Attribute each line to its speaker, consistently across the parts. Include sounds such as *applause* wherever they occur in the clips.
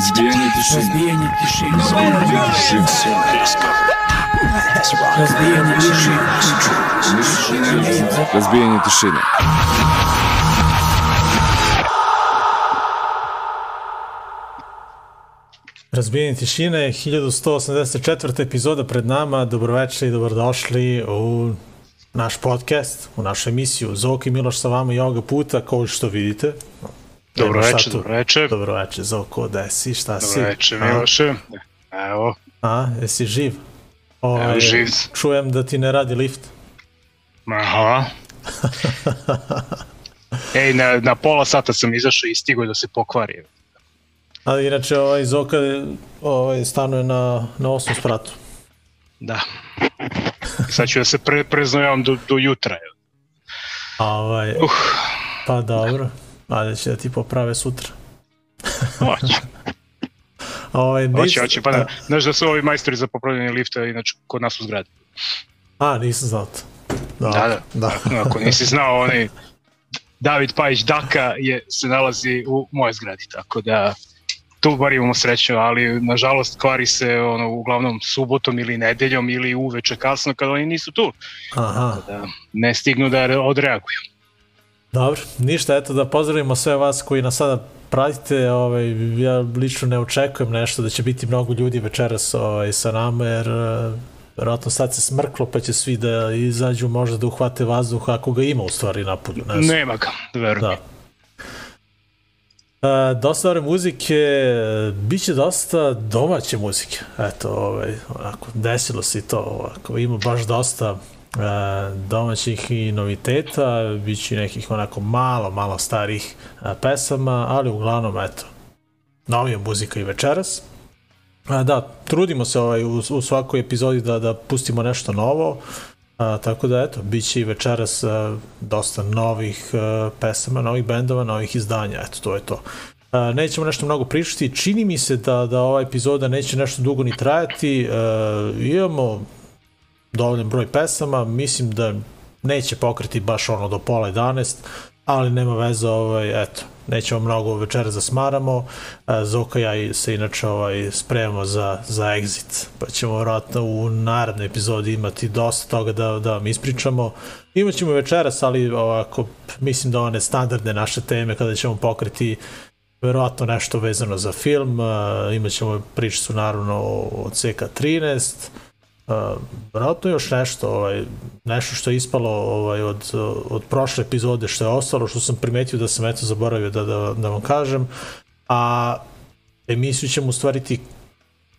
Speaker 1: Разбиение тишины.
Speaker 2: Разбиение тишины.
Speaker 1: Разбиение тишины.
Speaker 2: Разбиение тишины.
Speaker 1: Разбиение тишины.
Speaker 3: Razbijenje tišine, 1184. epizoda pred nama. Dobroveče i dobrodošli u naš podcast, u našu emisiju. Zoki i Miloš sa vama i ovoga puta, kao što vidite.
Speaker 4: Dobro veče, dobro veče.
Speaker 3: Dobro veče, Zoko, da si, šta si?
Speaker 4: Dobro veče? Miloše. Evo,
Speaker 3: A, jesi živ? Ovaj,
Speaker 4: Evo, živ.
Speaker 3: Čujem da ti ne radi lift.
Speaker 4: aha. *laughs* Ej, na, na pola sata sam izašao i stigao da se pokvari.
Speaker 3: Ali inače, ovaj Zoka ovaj, stanuje na, na osmom spratu.
Speaker 4: Da. Sad ću da se pre, preznojavam do, do jutra.
Speaker 3: A, ovaj,
Speaker 4: Uh,
Speaker 3: pa dobro. Ajde će da ti poprave sutra.
Speaker 4: hoće, *laughs*
Speaker 3: Ovaj,
Speaker 4: hoće,
Speaker 3: nis-
Speaker 4: hoće. Pa da, znaš da su ovi majstori za popravljanje lifta, inače kod nas u zgradi.
Speaker 3: A, nisam znao to.
Speaker 4: Da, da.
Speaker 3: da.
Speaker 4: Ako nisi znao, onaj David Pajić Daka je, se nalazi u moje zgradi, tako da tu bar imamo sreću, ali nažalost kvari se ono, uglavnom subotom ili nedeljom ili uveče kasno kada oni nisu tu,
Speaker 3: Aha,
Speaker 4: da ne stignu da re- odreaguju.
Speaker 3: Dobro. Ništa, eto da pozdravimo sve vas koji nas sada pratite. Ovaj, ja lično ne očekujem nešto da će biti mnogo ljudi večeras ovaj, sa nama, jer eh, verovatno sad se smrklo pa će svi da izađu možda da uhvate vazduh ako ga ima u stvari napolju. Ne znam.
Speaker 4: Nema ga, verujem.
Speaker 3: Da. E, dosta dobre muzike, bit će dosta domaće muzike. Eto, ovaj, onako, desilo se i to, ovako, ima baš dosta domaćih i noviteta, bit će nekih onako malo, malo starih pesama, ali uglavnom, eto, novija muzika i večeras. Da, trudimo se ovaj, u, u svakoj epizodi da, da pustimo nešto novo, a, tako da eto, bit će i večeras a, dosta novih a, pesama, novih bendova, novih izdanja, eto, to je to. A, nećemo nešto mnogo pričati, čini mi se da, da ova epizoda neće nešto dugo ni trajati, a, imamo dovoljan broj pesama, mislim da neće pokriti baš ono do pola 11, ali nema veze, ovaj, eto, nećemo mnogo večera da smaramo, E, Zoka i ja se inače ovaj, spremamo za, za exit, pa ćemo vjerojatno u narednoj epizodi imati dosta toga da, da vam ispričamo. Imaćemo večeras, ali ovako, mislim da one standardne naše teme kada ćemo pokriti verovatno nešto vezano za film, uh, imat ćemo pričicu naravno o CK13, verovatno još nešto, ovaj, nešto što je ispalo ovaj, od, od prošle epizode što je ostalo, što sam primetio da sam eto zaboravio da, da, da vam kažem, a emisiju ćemo u stvari ti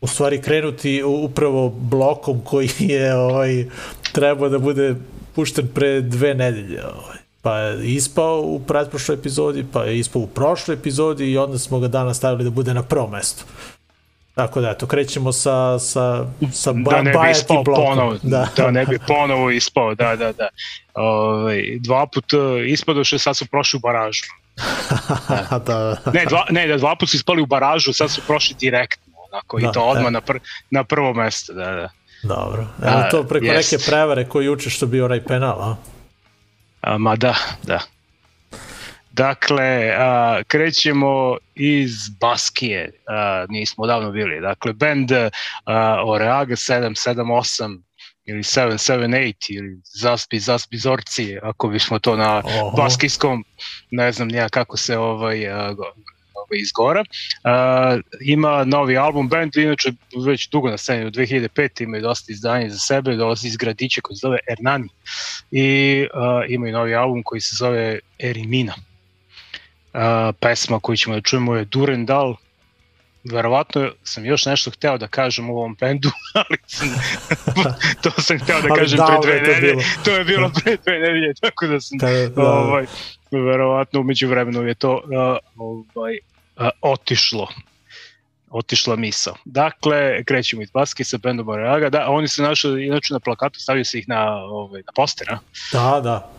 Speaker 3: u stvari krenuti upravo blokom koji je ovaj, trebao da bude pušten pre dve nedelje. Ovaj. Pa je ispao u pretprošloj epizodi, pa je ispao u prošloj epizodi i onda smo ga danas stavili da bude na prvo mesto. Tako da, eto, krećemo sa, sa, sa ba,
Speaker 4: Da ne bi ispao
Speaker 3: blokom.
Speaker 4: ponovo,
Speaker 3: Da.
Speaker 4: da ne bi ponovo ispao, da, da, da. Ove, dva put ispadoše, sad su prošli u baražu. *laughs*
Speaker 3: da, da.
Speaker 4: Ne, dva, ne, da dva put su ispali u baražu, sad su prošli direktno, onako,
Speaker 3: Da,
Speaker 4: i to odmah
Speaker 3: e.
Speaker 4: na, pr, na prvo mesto, da, da.
Speaker 3: Dobro. Evo
Speaker 4: Da,
Speaker 3: to preko
Speaker 4: jest.
Speaker 3: neke prevare koji juče što bio onaj penal, a?
Speaker 4: A, ma da, da. Dakle, a, krećemo iz Baskije, a, nismo davno bili. Dakle, band a, Oreaga 778 ili 778 ili Zaspi, Zaspi Zorci, ako bismo to na
Speaker 3: Oho.
Speaker 4: baskijskom, ne znam nija kako se ovaj, a, ovaj izgora. A, ima novi album, band inače već dugo na sceni, od 2005. imaju dosta izdanja za sebe, dolazi iz gradića koji se zove Hernani i uh, imaju novi album koji se zove Erimina. Uh, pesma koju ćemo da čujemo je Durendal. Verovatno sam još nešto hteo da kažem u ovom bendu, *laughs* ali sam, *laughs* to sam hteo da
Speaker 3: Ali
Speaker 4: kažem pre
Speaker 3: davno
Speaker 4: dve
Speaker 3: je to
Speaker 4: nedelje.
Speaker 3: bilo.
Speaker 4: To je bilo pre dve nedelje, tako da sam
Speaker 3: Da, da.
Speaker 4: ovaj, verovatno umeđu vremenu je to uh, ovaj, uh, otišlo otišla misa. Dakle, krećemo iz Baske sa bendom Oreaga. Da, oni se našli inače na plakatu, stavio se ih na, ovaj, na poster, a?
Speaker 3: Da, da.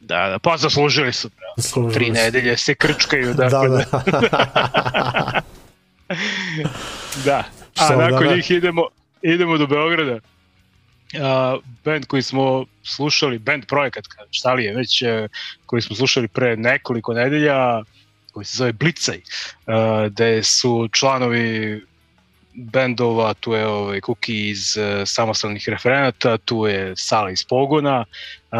Speaker 4: Da, da, pa zaslužili su. bravo.
Speaker 3: Zaslužili
Speaker 4: Tri
Speaker 3: su.
Speaker 4: nedelje se krčkaju, *laughs*
Speaker 3: Da,
Speaker 4: dakle, da,
Speaker 3: da.
Speaker 4: da. *laughs* A
Speaker 3: Samo da
Speaker 4: nakon
Speaker 3: ne.
Speaker 4: njih idemo, idemo do Beograda. Uh, band koji smo slušali, band projekat, ka- šta li je već, uh, koji smo slušali pre nekoliko nedelja, koji se zove Blicaj, uh, gde su članovi bendova, tu je ovaj Kuki iz uh, samostalnih referenata, tu je Sala iz Pogona, uh,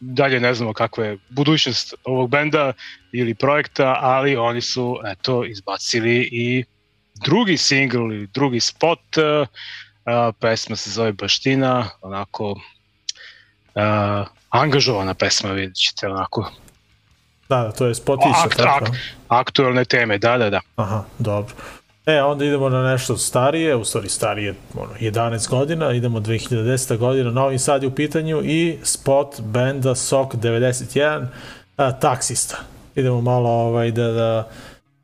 Speaker 4: dalje ne znamo kakva je budućnost ovog benda ili projekta, ali oni su eto izbacili i drugi singl ili drugi spot, uh, uh, pesma se zove Baština, onako uh, angažovana pesma, vidjet ćete onako.
Speaker 3: Da, da, to je spot isto,
Speaker 4: Akt, akt, aktualne teme, da, da, da.
Speaker 3: Aha, dobro. E, onda idemo na nešto starije, u stvari starije, ono, 11 godina, idemo 2010. godina, Novi Sad je u pitanju i spot benda SOK 91, a, taksista. Idemo malo ovaj, da, da,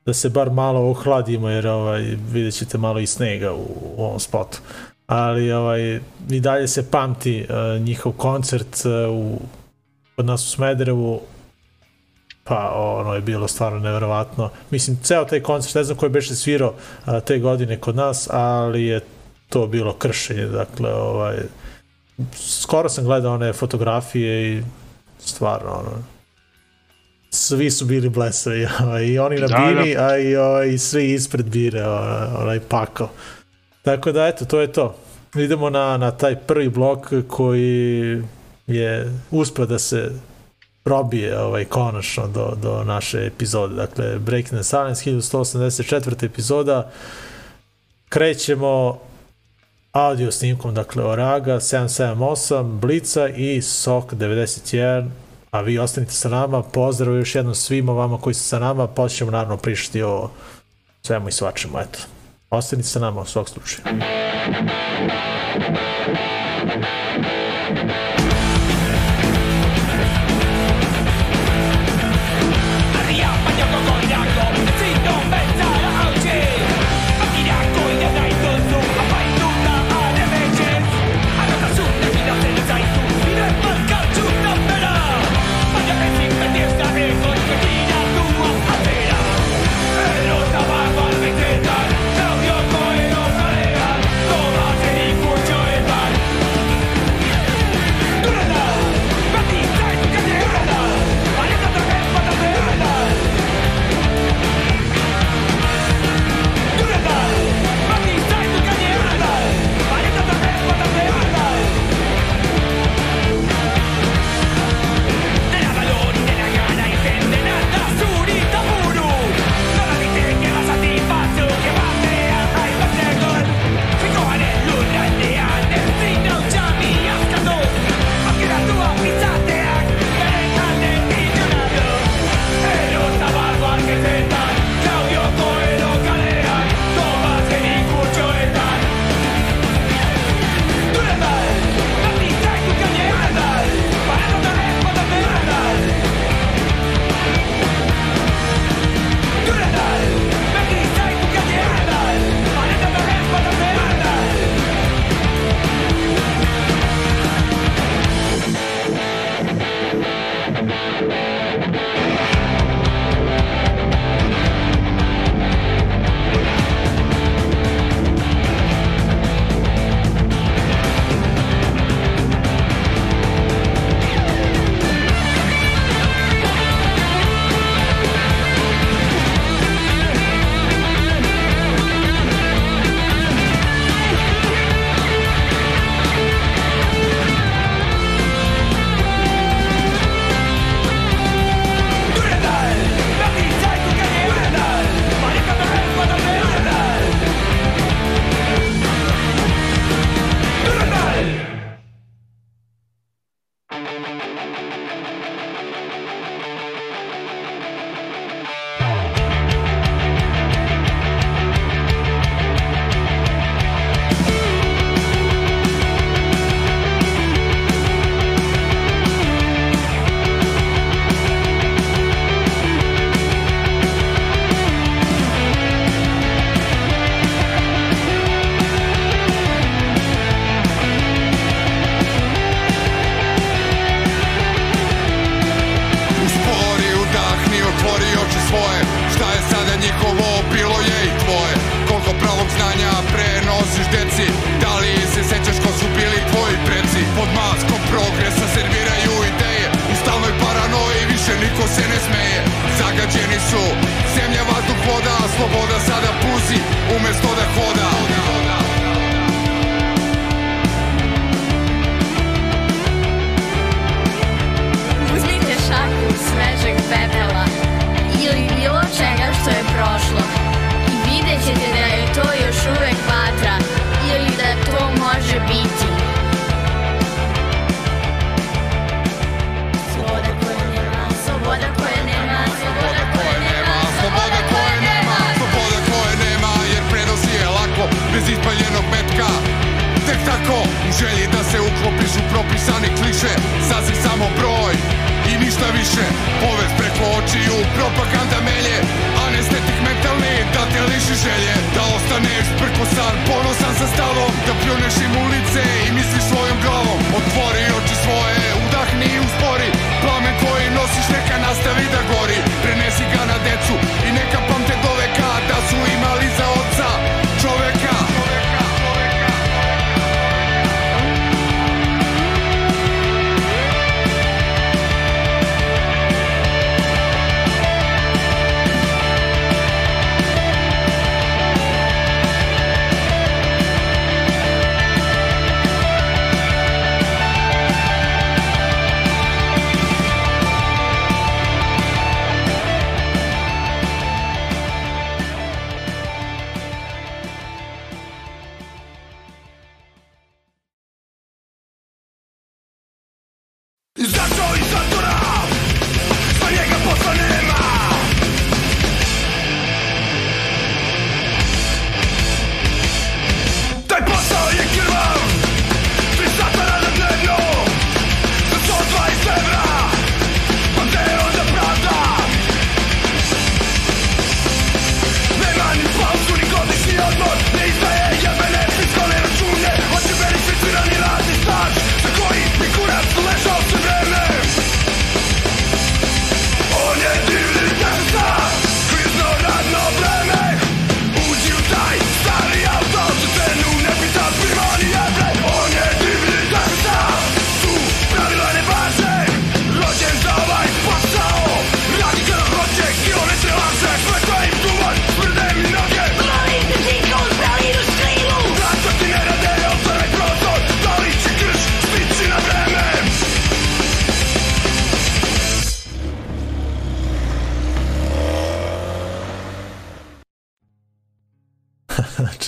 Speaker 3: da se bar malo ohladimo, jer ovaj, vidjet ćete malo i snega u, u ovom spotu. Ali ovaj, i dalje se pamti uh, njihov koncert uh, u, kod nas u Smederevu pa ono je bilo stvarno neverovatno. Mislim, ceo taj koncert, ne znam ko je beše svirao a, te godine kod nas, ali je to bilo kršenje, dakle, ovaj, skoro sam gledao one fotografije i stvarno, ono, svi su bili blesavi, *laughs* ovaj, i oni na
Speaker 4: Da,
Speaker 3: bini, a i, ovaj, i svi ispred bire, onaj, onaj pakao. Tako da, eto, to je to. Idemo na, na taj prvi blok koji je uspeo da se probije ovaj, konačno do, do naše epizode. Dakle, Breaking the Silence, 1184. epizoda. Krećemo audio snimkom, dakle, Oraga 778, Blica i SOK 91, a vi ostanite sa nama. Pozdrav još jednom svima vama koji su sa nama, pa ćemo naravno prišti o svemu i svačemu, eto. Ostanite sa nama u svog slučaju.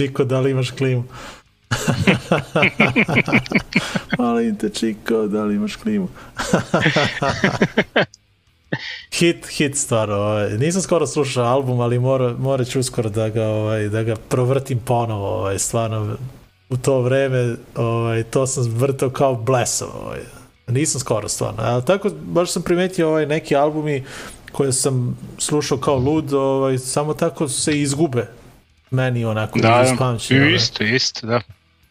Speaker 3: Čiko, da li imaš klimu? *laughs* Molim te, Čiko, da li imaš klimu? *laughs* hit, hit stvarno. Ovaj. Nisam skoro slušao album, ali mora, morat ću uskoro da ga, ovaj, da ga provrtim ponovo. Ovaj. Stvarno, u to vreme ovaj, to sam vrtao kao blesav. Ovaj. Nisam skoro stvarno. Ali tako, baš sam primetio ovaj, neki albumi koje sam slušao kao lud, ovaj, samo tako se izgube meni onako
Speaker 4: Da, da,
Speaker 3: ovaj.
Speaker 4: isto, isto, da.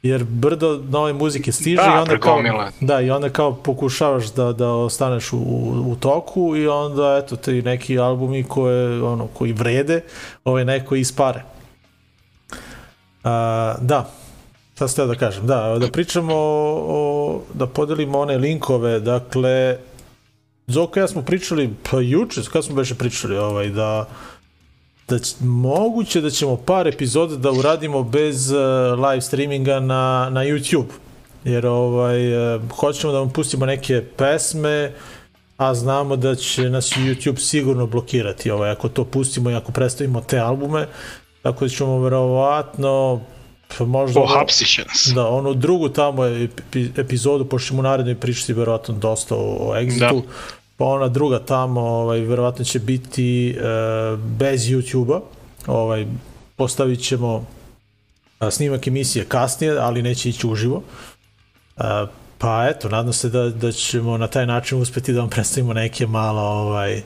Speaker 3: jer brdo nove muzike stiže
Speaker 4: Da,
Speaker 3: i onda kao, da, i onda kao pokušavaš da, da ostaneš u, u toku i onda eto ti neki albumi koje, ono, koji vrede, ovaj neko ispare. A, da, šta ste da kažem, da, da pričamo o, o, da podelimo one linkove, dakle, Zoko i ja smo pričali, pa juče, kada smo beše pričali, ovaj, da da će, moguće da ćemo par epizoda da uradimo bez uh, live streaminga na, na YouTube. Jer ovaj, uh, hoćemo da vam pustimo neke pesme, a znamo da će nas YouTube sigurno blokirati ovaj, ako to pustimo i ako predstavimo te albume. Tako da ćemo verovatno možda...
Speaker 4: Pohapsit će nas.
Speaker 3: Da, onu drugu tamo epi, epizodu, pošto ćemo u narednoj pričati verovatno dosta o, o Exitu, da. Pa ona druga tamo ovaj, verovatno će biti e, bez YouTube-a, ovaj, postavit ćemo a, snimak emisije kasnije, ali neće ići uživo. A, pa eto, nadam se da, da ćemo na taj način uspeti da vam predstavimo neke malo ovaj,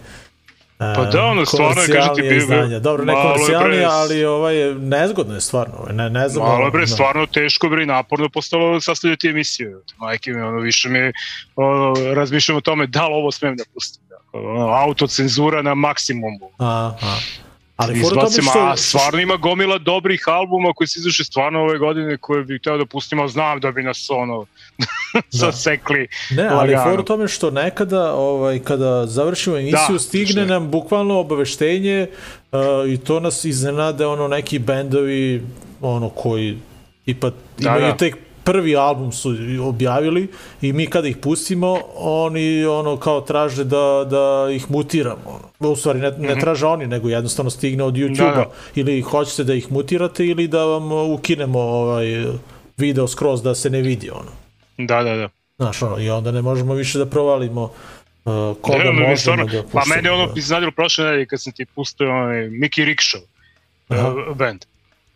Speaker 4: Pa da, ono, stvarno, kažete, bi
Speaker 3: izdanja. Dobro, ne komercijalnije, ali ovaj, nezgodno je stvarno. Ovaj, Ne, ne znam.
Speaker 4: Malo je bre, stvarno teško bre, naporno postalo sastavljati emisiju. Majke mi, ono, više mi, ono, razmišljam o tome da li ovo smem da pustim. Ono, autocenzura na maksimumu.
Speaker 3: Aha. Ali
Speaker 4: Izbacim, što... a stvarno ima gomila dobrih albuma koji se izuše stvarno ove godine koje bih hteo da pustim, a znam da bi nas ono *laughs* sasekli.
Speaker 3: Ne, ali for u tome što nekada ovaj, kada završimo emisiju
Speaker 4: Da,
Speaker 3: stigne nam bukvalno obaveštenje uh, i to nas iznenade ono neki bendovi ono koji tipa
Speaker 4: Da,
Speaker 3: imaju
Speaker 4: da.
Speaker 3: tek prvi album su objavili i mi kada ih pustimo oni ono kao traže da, da ih mutiramo u stvari ne, ne traže oni nego jednostavno stigne od YouTube-a
Speaker 4: Mhm. Da, da.
Speaker 3: ili hoćete da ih mutirate ili da vam ukinemo ovaj video skroz da se ne vidi ono
Speaker 4: Da, da, da.
Speaker 3: Znaš, ono, i onda ne možemo više da provalimo uh, koga
Speaker 4: Ne,
Speaker 3: možemo
Speaker 4: mi stvarno,
Speaker 3: da
Speaker 4: pa
Speaker 3: puštamo.
Speaker 4: meni je ono
Speaker 3: da.
Speaker 4: iznadilo prošle nedelje kad sam ti pustio onaj Mickey Rickshaw uh, band.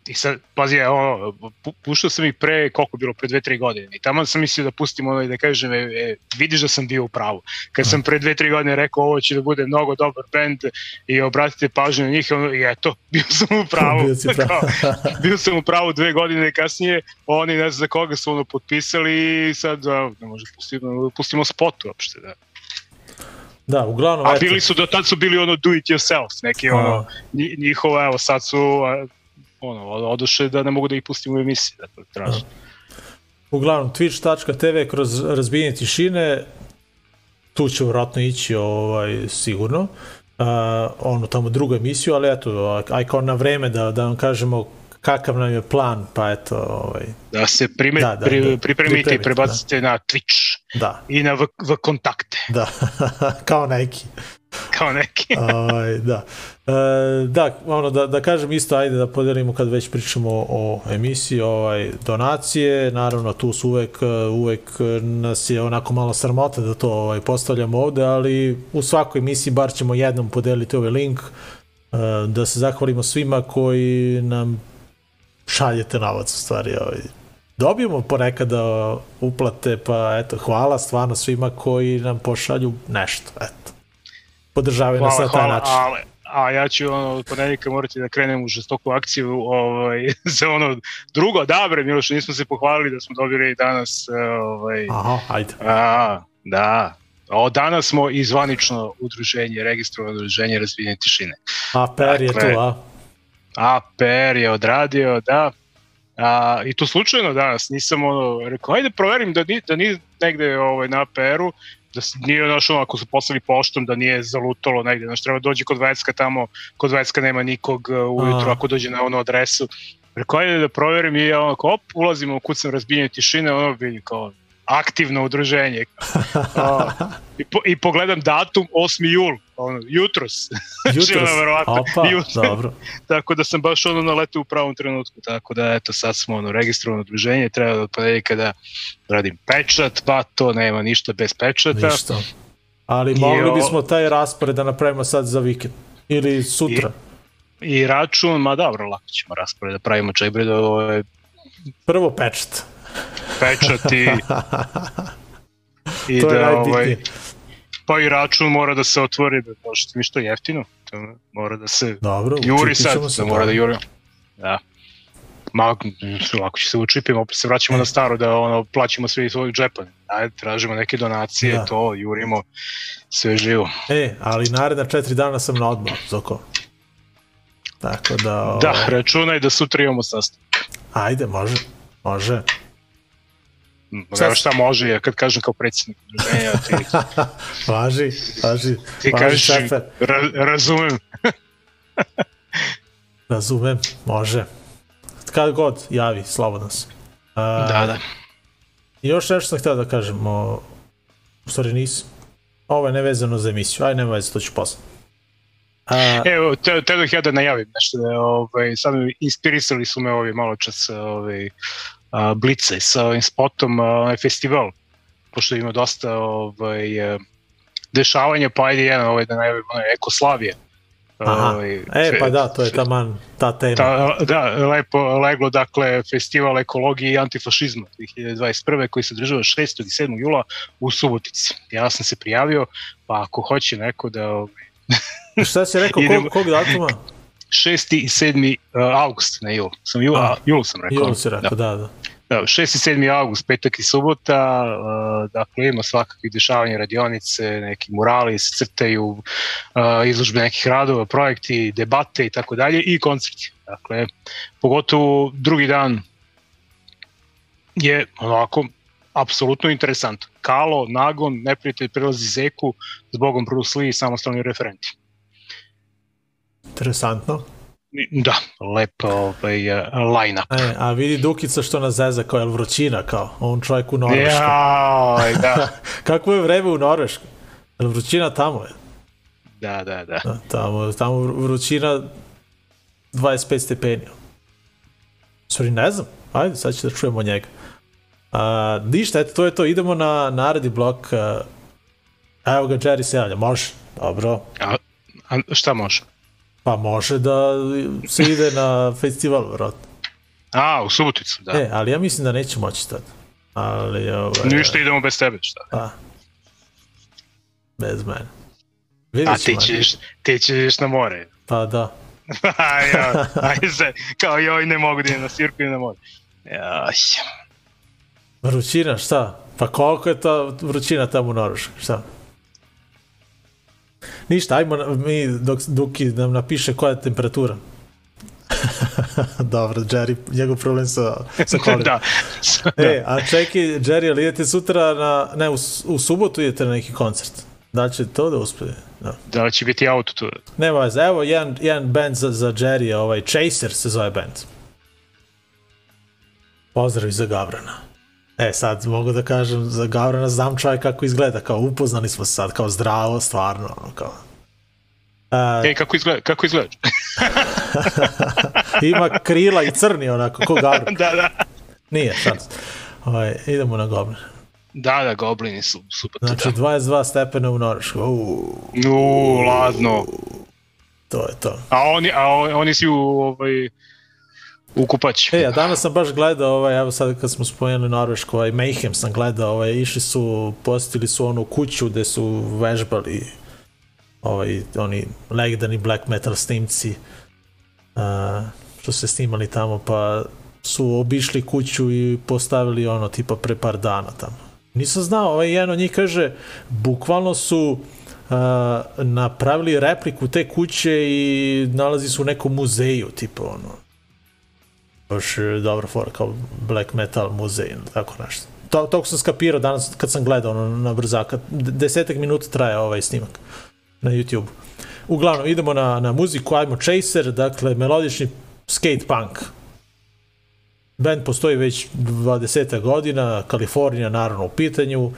Speaker 4: I sad, pazi, ja, ono, pu- puštao sam ih pre, koliko bilo, pre dve, tri godine. I tamo sam mislio da pustim ono i da kažem, e, e, vidiš da sam bio u pravu. Kad sam pre dve, tri godine rekao ovo će da bude mnogo dobar band i obratite pažnju na njih, ono, i eto, *laughs* bio sam u pravu.
Speaker 3: Bio si prav. *laughs*
Speaker 4: Kao, bio sam u pravu dve godine kasnije, oni ne znam za koga su ono potpisali i sad, a, ne može pustimo, pustimo spot uopšte, da.
Speaker 3: Da, uglavnom,
Speaker 4: A bili su, do tad su bili ono do it yourself, neki ono, njihova, evo sad su, ono, odoše da ne mogu da ih pustim u emisiji, da to tražim.
Speaker 3: uglavnom twitch.tv kroz razbijenje tišine, tu će vratno ići ovaj, sigurno. Uh, ono tamo drugu emisiju, ali eto, aj kao na vreme da, da vam kažemo kakav nam je plan, pa eto, ovaj,
Speaker 4: Da se prime,
Speaker 3: Da, da,
Speaker 4: pri,
Speaker 3: da.
Speaker 4: pripremite i
Speaker 3: Pripremite,
Speaker 4: prebacite na Twitch
Speaker 3: da,
Speaker 4: i na v, v kontakte,
Speaker 3: da, *laughs* kao neki.
Speaker 4: Kao neki. *laughs*
Speaker 3: ovaj, da. E, da, ono, da, da kažem isto, ajde da podelimo kad već pričamo o, o emisiji, ovaj, donacije, naravno tu su uvek, uvek nas je onako malo sramota da to ovaj, postavljamo ovde, ali u svakoj emisiji bar ćemo jednom podeliti ovaj link, e, da se zahvalimo svima koji nam šaljete novac u stvari, ovaj, dobijemo ponekada uplate, pa eto, hvala stvarno svima koji nam pošalju nešto, eto. Podržavaju nas
Speaker 4: Hvala,
Speaker 3: na taj
Speaker 4: hvala,
Speaker 3: način.
Speaker 4: ali, a ja ću ono, od ponedjeljka morati da krenem u žestoku akciju ovaj, *laughs* za ono drugo, da bre Miloš, nismo se pohvalili da smo dobili danas eh, ovaj,
Speaker 3: Aha, ajde.
Speaker 4: a, da, Od danas smo i zvanično udruženje, registrovano udruženje razvijenje tišine.
Speaker 3: APR je
Speaker 4: Dakle,
Speaker 3: tu, a?
Speaker 4: APR je odradio, da. A, I to slučajno danas, nisam ono, rekao, ajde proverim da, ni, da nije negde ovaj, na APR-u, da nije znaš, ono, ako su poslali poštom, da nije zalutalo negde, znaš, treba dođe kod Vecka tamo, kod Vecka nema nikog uh, ujutru,
Speaker 3: A.
Speaker 4: ako dođe na onu adresu. Rekao, ajde da proverim i ja onako, op, ulazimo u kucam razbijenje tišine, ono vidi kao aktivno udruženje. *laughs* A, i, po, I pogledam datum 8. jul, ono, jutros. *laughs*
Speaker 3: Jutros.
Speaker 4: ono, verovatno,
Speaker 3: Opa,
Speaker 4: jutros.
Speaker 3: dobro. *laughs*
Speaker 4: tako da sam baš ono naletao u pravom trenutku, tako da eto sad smo ono registrovano udruženje, treba da ponedeljka da radim pečat, pa to nema ništa bez pečata.
Speaker 3: Ništa. Ali
Speaker 4: I
Speaker 3: mogli bismo taj raspored da napravimo sad za vikend. Ili sutra.
Speaker 4: I račun, ma dobro, lako ćemo raspored da pravimo čebre da ovaj,
Speaker 3: Prvo pečat.
Speaker 4: Pečat *laughs* i,
Speaker 3: to
Speaker 4: da ovaj, pa i račun mora da se otvori, da možete mi što jeftino, to mora da se
Speaker 3: Dobro,
Speaker 4: juri sad,
Speaker 3: se,
Speaker 4: da mora da juri. Da. Ma, lako će se učipimo, opet se vraćamo na staro da ono, plaćamo sve iz svojeg džepa. Ajde, tražimo neke donacije,
Speaker 3: Da.
Speaker 4: da. to, jurimo, sve živo.
Speaker 3: E, ali naredna četiri dana sam na odmor, Zoko. Tako da...
Speaker 4: Da,
Speaker 3: ovaj,
Speaker 4: računaj da sutra imamo sastanak.
Speaker 3: Ajde, može. Može.
Speaker 4: Evo šta može, ja kad kažem kao predsjednik udruženja, ti, *laughs*
Speaker 3: važi, važi.
Speaker 4: ti
Speaker 3: važi
Speaker 4: kažeš, ra, razumem. *laughs*
Speaker 3: Razumem, može. Kad god javi, slobodno se. A,
Speaker 4: Da, da.
Speaker 3: I još nešto sam htio da kažem, o, u stvari nisam. Ovo je nevezano za emisiju, aj nema veze, to ću posle. A,
Speaker 4: Evo, te, te bih ja da najavim nešto, da, ovaj, sad mi inspirisali su me ovi malo čas ovaj, blice sa ovim spotom, onaj festival, pošto ima dosta ovaj, dešavanja, pa ajde jedan ovaj, da najavim, onaj Ekoslavije.
Speaker 3: aha,
Speaker 4: Ovaj,
Speaker 3: e, pa da, to je taman ta tema.
Speaker 4: Ta, da, lepo leglo, dakle, festival ekologije i antifašizma 2021. koji se održava 6. i 7. jula u Subotici. Ja sam se prijavio, pa ako hoće neko da ovaj,
Speaker 3: Šta si rekao, *laughs* kog, kog datuma?
Speaker 4: 6. i 7. Uh, august na jul. Sam jul,
Speaker 3: A,
Speaker 4: a, jul sam rekao.
Speaker 3: Jul si rekao, da, da.
Speaker 4: Da, 6. i 7. august, petak i subota, uh, dakle ima svakakvih dešavanja radionice, neki murali se crtaju, uh, izložbe nekih radova, projekti, debate i tako dalje i koncerti. Dakle, pogotovo drugi dan je onako apsolutno interesant. Kalo, Nagon, Neprijatelj prelazi Zeku, zbogom Bruce Lee i samostalni referenti.
Speaker 3: Interesantno.
Speaker 4: Da, lep ovaj, uh, line-up.
Speaker 3: E, a vidi Dukica što nas zeza kao je vrućina, kao on čovjek u Norveškoj.
Speaker 4: Jaj, da, *laughs*
Speaker 3: Kako je vreme u Norveškoj? Jel vrućina tamo je?
Speaker 4: da, da, da.
Speaker 3: Da, tamo, tamo vrućina 25 stepeni. Sorry, ne znam. Ajde, sad ću da čujemo njega. A, ništa, eto, to je to. Idemo na naredni blok. A, evo ga, Jerry se javlja. Može. Dobro.
Speaker 4: A, a šta može?
Speaker 3: Pa može da se ide na festival, vjerojatno.
Speaker 4: A, u Suboticu, da.
Speaker 3: E, ali ja mislim da neće moći tad. Ali, ovaj,
Speaker 4: Ništa idemo bez tebe, šta?
Speaker 3: Pa, bez mene.
Speaker 4: A
Speaker 3: Vidjet
Speaker 4: ti ćeš, ti ćeš na more.
Speaker 3: Pa da. *laughs*
Speaker 4: A, ja, ajde se, kao joj ne mogu da idem na svirku i na more. Ja,
Speaker 3: Vrućina, šta? Pa koliko je ta vrućina tamo u Norveškoj, šta? Ništa, ajmo na- mi, dok Duki nam napiše koja je temperatura. *laughs* Dobro, Jerry, njegov problem sa, sa kolima. *laughs*
Speaker 4: da.
Speaker 3: E, a čekaj, Jerry, ali idete sutra na, ne, u, u subotu idete na neki koncert. Da li će to da uspije? Da.
Speaker 4: da će biti auto tu.
Speaker 3: Nema veze, evo jedan, jedan band za, za Jerry, ovaj Chaser se zove band. Pozdrav i za Gavrana. E, sad mogu da kažem za Gavrana, znam čovjek kako izgleda, kao upoznali smo sad, kao zdravo, stvarno, ono, kao. A,
Speaker 4: Ej, kako izgleda? Kako izgleda? *laughs*
Speaker 3: ima krila i crni onako, ko Gavran. *laughs*
Speaker 4: da, da.
Speaker 3: Nije, šans. Ovaj, idemo na Goblin.
Speaker 4: Da, da, goblini su super.
Speaker 3: Znači,
Speaker 4: da.
Speaker 3: 22 stepena u Norveškoj. Uuu,
Speaker 4: U, ladno.
Speaker 3: to je to.
Speaker 4: A oni, a oni, oni si u, ovaj, u kupać.
Speaker 3: E, a danas sam baš gledao, ovaj, evo sad kad smo spomenuli Norvešku, ovaj Mayhem sam gledao, ovaj, išli su, posjetili su onu kuću gde su vežbali ovaj, oni legendarni black metal snimci a, što se snimali tamo, pa su obišli kuću i postavili ono tipa pre par dana tamo. Nisam znao, ovaj jedan od njih kaže, bukvalno su a, napravili repliku te kuće i nalazi su u nekom muzeju, tipa ono, baš dobra fora, kao black metal muzej, tako nešto. To, toliko sam skapirao danas kad sam gledao ono, na brzaka. Desetak minuta traje ovaj snimak na YouTube. Uglavnom, idemo na, na muziku, ajmo Chaser, dakle, melodični skate punk. Band postoji već 20 godina, Kalifornija naravno u pitanju.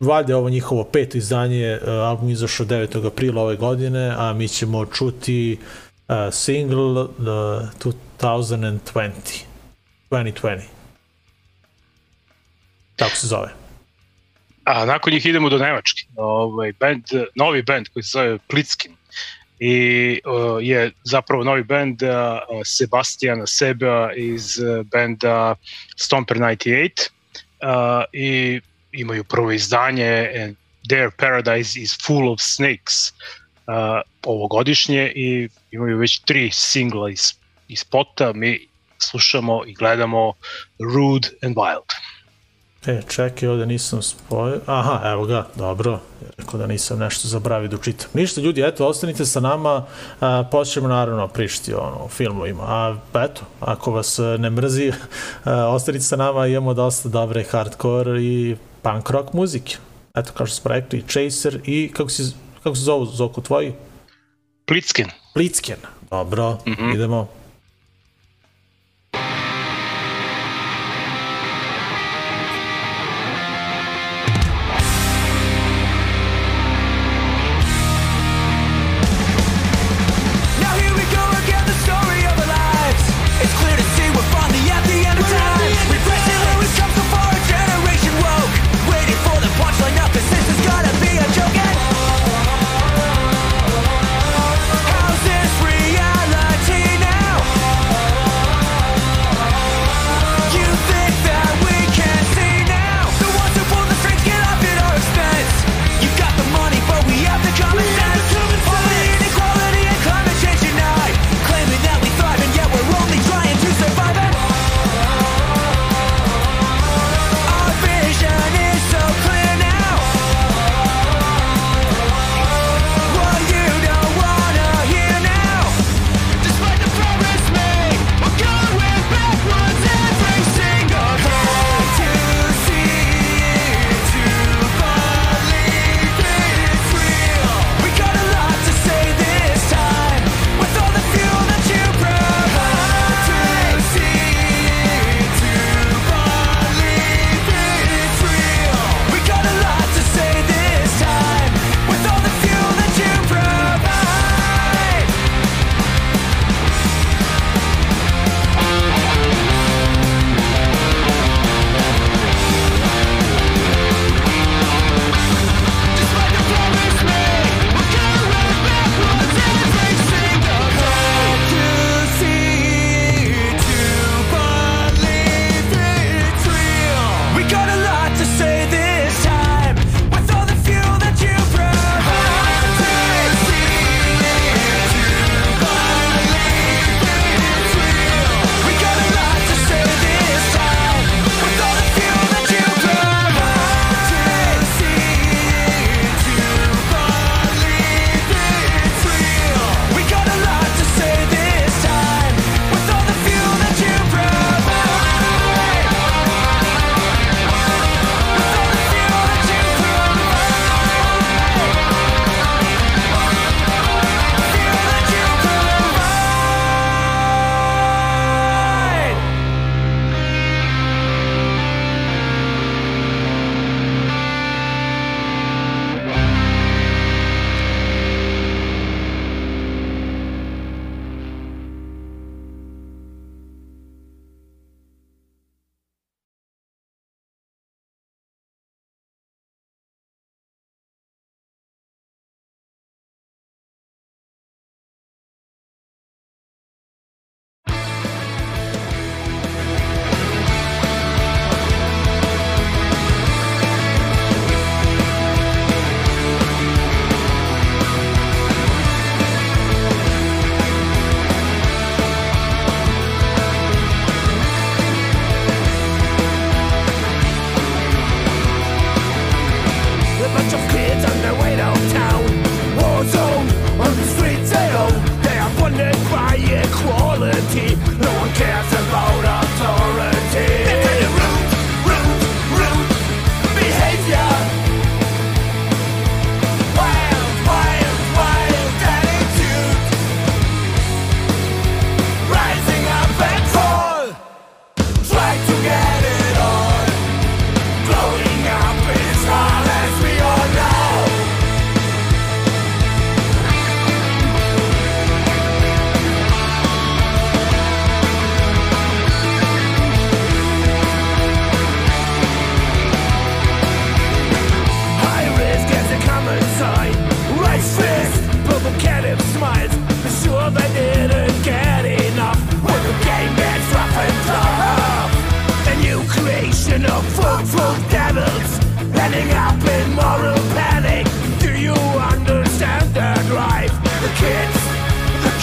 Speaker 3: Valjda ovo njihovo peto izdanje, e, album izašao 9. aprila ove godine, a mi ćemo čuti uh, single uh, 2020. 2020. Tako se zove.
Speaker 4: A nakon njih idemo do Nemačke. Ovaj band, novi band koji se zove Plitskin i uh, je zapravo novi band uh, Sebastijana Seba iz uh, benda Stomper 98 uh, i imaju prvo izdanje and Their Paradise is Full of Snakes uh, ovogodišnje i imaju već tri singla iz, iz spota. Mi slušamo i gledamo Rude and Wild.
Speaker 3: E, čekaj, ovde nisam spojio. Aha, evo ga, dobro. Rekao da nisam nešto zabravio da učitam. Ništa, ljudi, eto, ostanite sa nama. A, počnemo naravno pričati ono, o filmovima. A eto, ako vas ne mrzi, a, ostanite sa nama, imamo dosta dobre hardcore i punk rock muzike. Eto, kao što smo rekli, Chaser i kako, si, kako se zovu, Zoku, tvoji?
Speaker 4: Plitskin.
Speaker 3: Blitzken. Dobro, mm -hmm. idemo.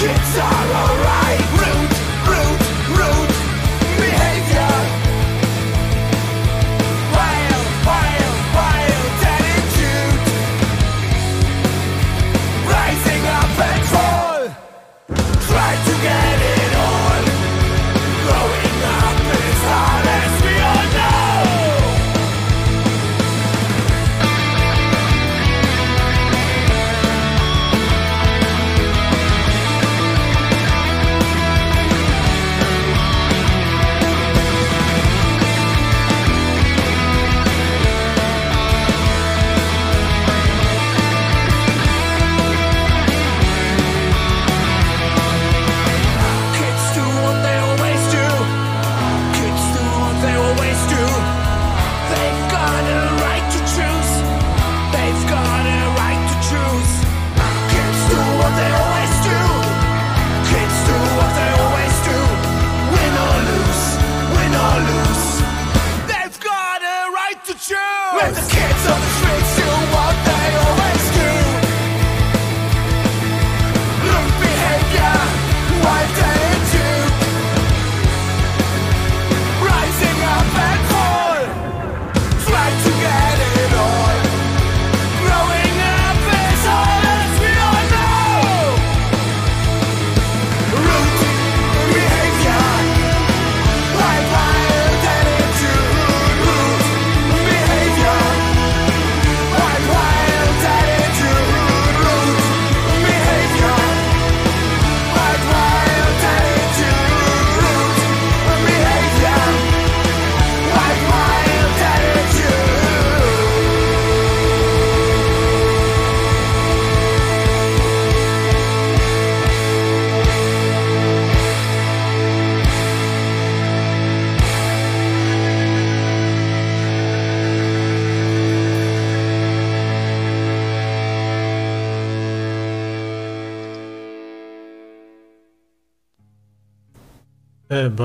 Speaker 5: Kids are alright.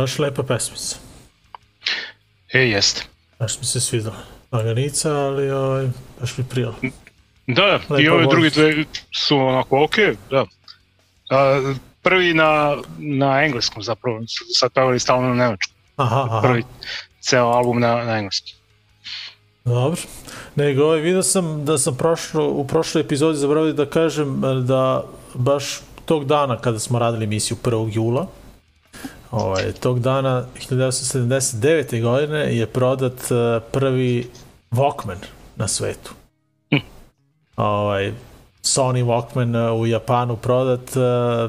Speaker 3: Baš lepa pesmica.
Speaker 4: E, jeste.
Speaker 3: Baš mi se svidala. Laganica, ali ovaj, baš mi prijela.
Speaker 4: Da, da, i
Speaker 3: Lepo
Speaker 4: ove drugi dve su onako ok, da. A, prvi na, na engleskom zapravo, sad pevali stalno na nemačkom.
Speaker 3: Aha, aha.
Speaker 4: Prvi ceo album na, na engleskom.
Speaker 3: Dobro. Nego, ovaj, vidio sam da sam prošlo, u prošloj epizodi zaboravio da kažem da baš tog dana kada smo radili emisiju 1. jula, ovaj, tog dana 1979. godine je prodat e, prvi Walkman na svetu. Ovaj, Sony Walkman e, u Japanu prodat e,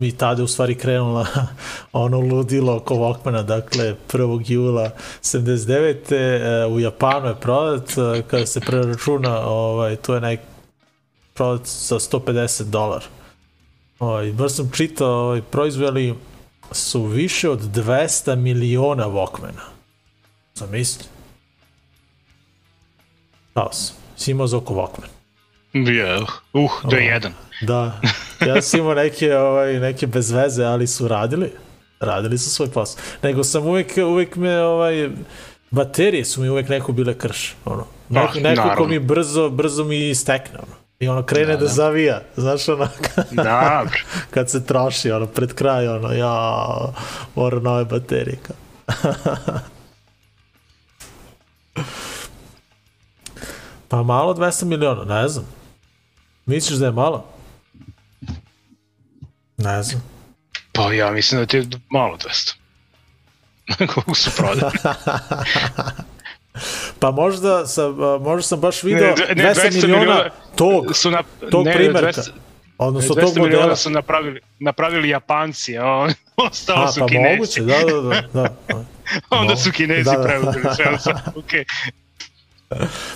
Speaker 3: i tada je u stvari krenula *laughs* ono ludilo oko Walkmana, dakle 1. jula 79. e, u Japanu je prodat, kada se preračuna, ovaj, to je nek prodat za 150 dolara. Ovaj, baš sam čitao, ovaj, proizveli su više od 200 miliona Walkmana. Zamisli. Dao sam. Si imao za oko Walkman.
Speaker 4: Je, uh, to je jedan.
Speaker 3: Da, ja *laughs* sam imao neke, ovaj, neke bez veze, ali su radili. Radili su svoj posao. Nego sam uvek, uvek me, ovaj, baterije su mi uvek neko bile krš. Ono. Neko,
Speaker 4: Ah,
Speaker 3: neko ko mi brzo, brzo mi stekne. Ono. I ono krene da, da zavija. Znaš ono, *laughs*
Speaker 4: Da,
Speaker 3: kad se troši, ono, pred kraj, ono, ja, mora nove baterije. Kao. *laughs* pa malo 200 miliona, ne znam. Misliš da je malo? Ne znam.
Speaker 4: Pa ja mislim da ti je malo 200. *laughs* Koliko su prodali?
Speaker 3: Pa možda sam, a, možda sam baš video
Speaker 4: Ne, ne,
Speaker 3: 200,
Speaker 4: 200
Speaker 3: miliona
Speaker 4: miliona
Speaker 3: tog,
Speaker 4: su na,
Speaker 3: tog
Speaker 4: ne,
Speaker 3: primerka.
Speaker 4: 200
Speaker 3: Odnosno
Speaker 4: 200
Speaker 3: tog
Speaker 4: miliona su napravili, napravili Japanci, a *laughs* ostalo
Speaker 3: A,
Speaker 4: su
Speaker 3: pa
Speaker 4: Kinezi.
Speaker 3: moguće, da, da, da. da. *laughs*
Speaker 4: Onda su Kinezi
Speaker 3: da, da.
Speaker 4: preuzeli sve, *laughs* okej.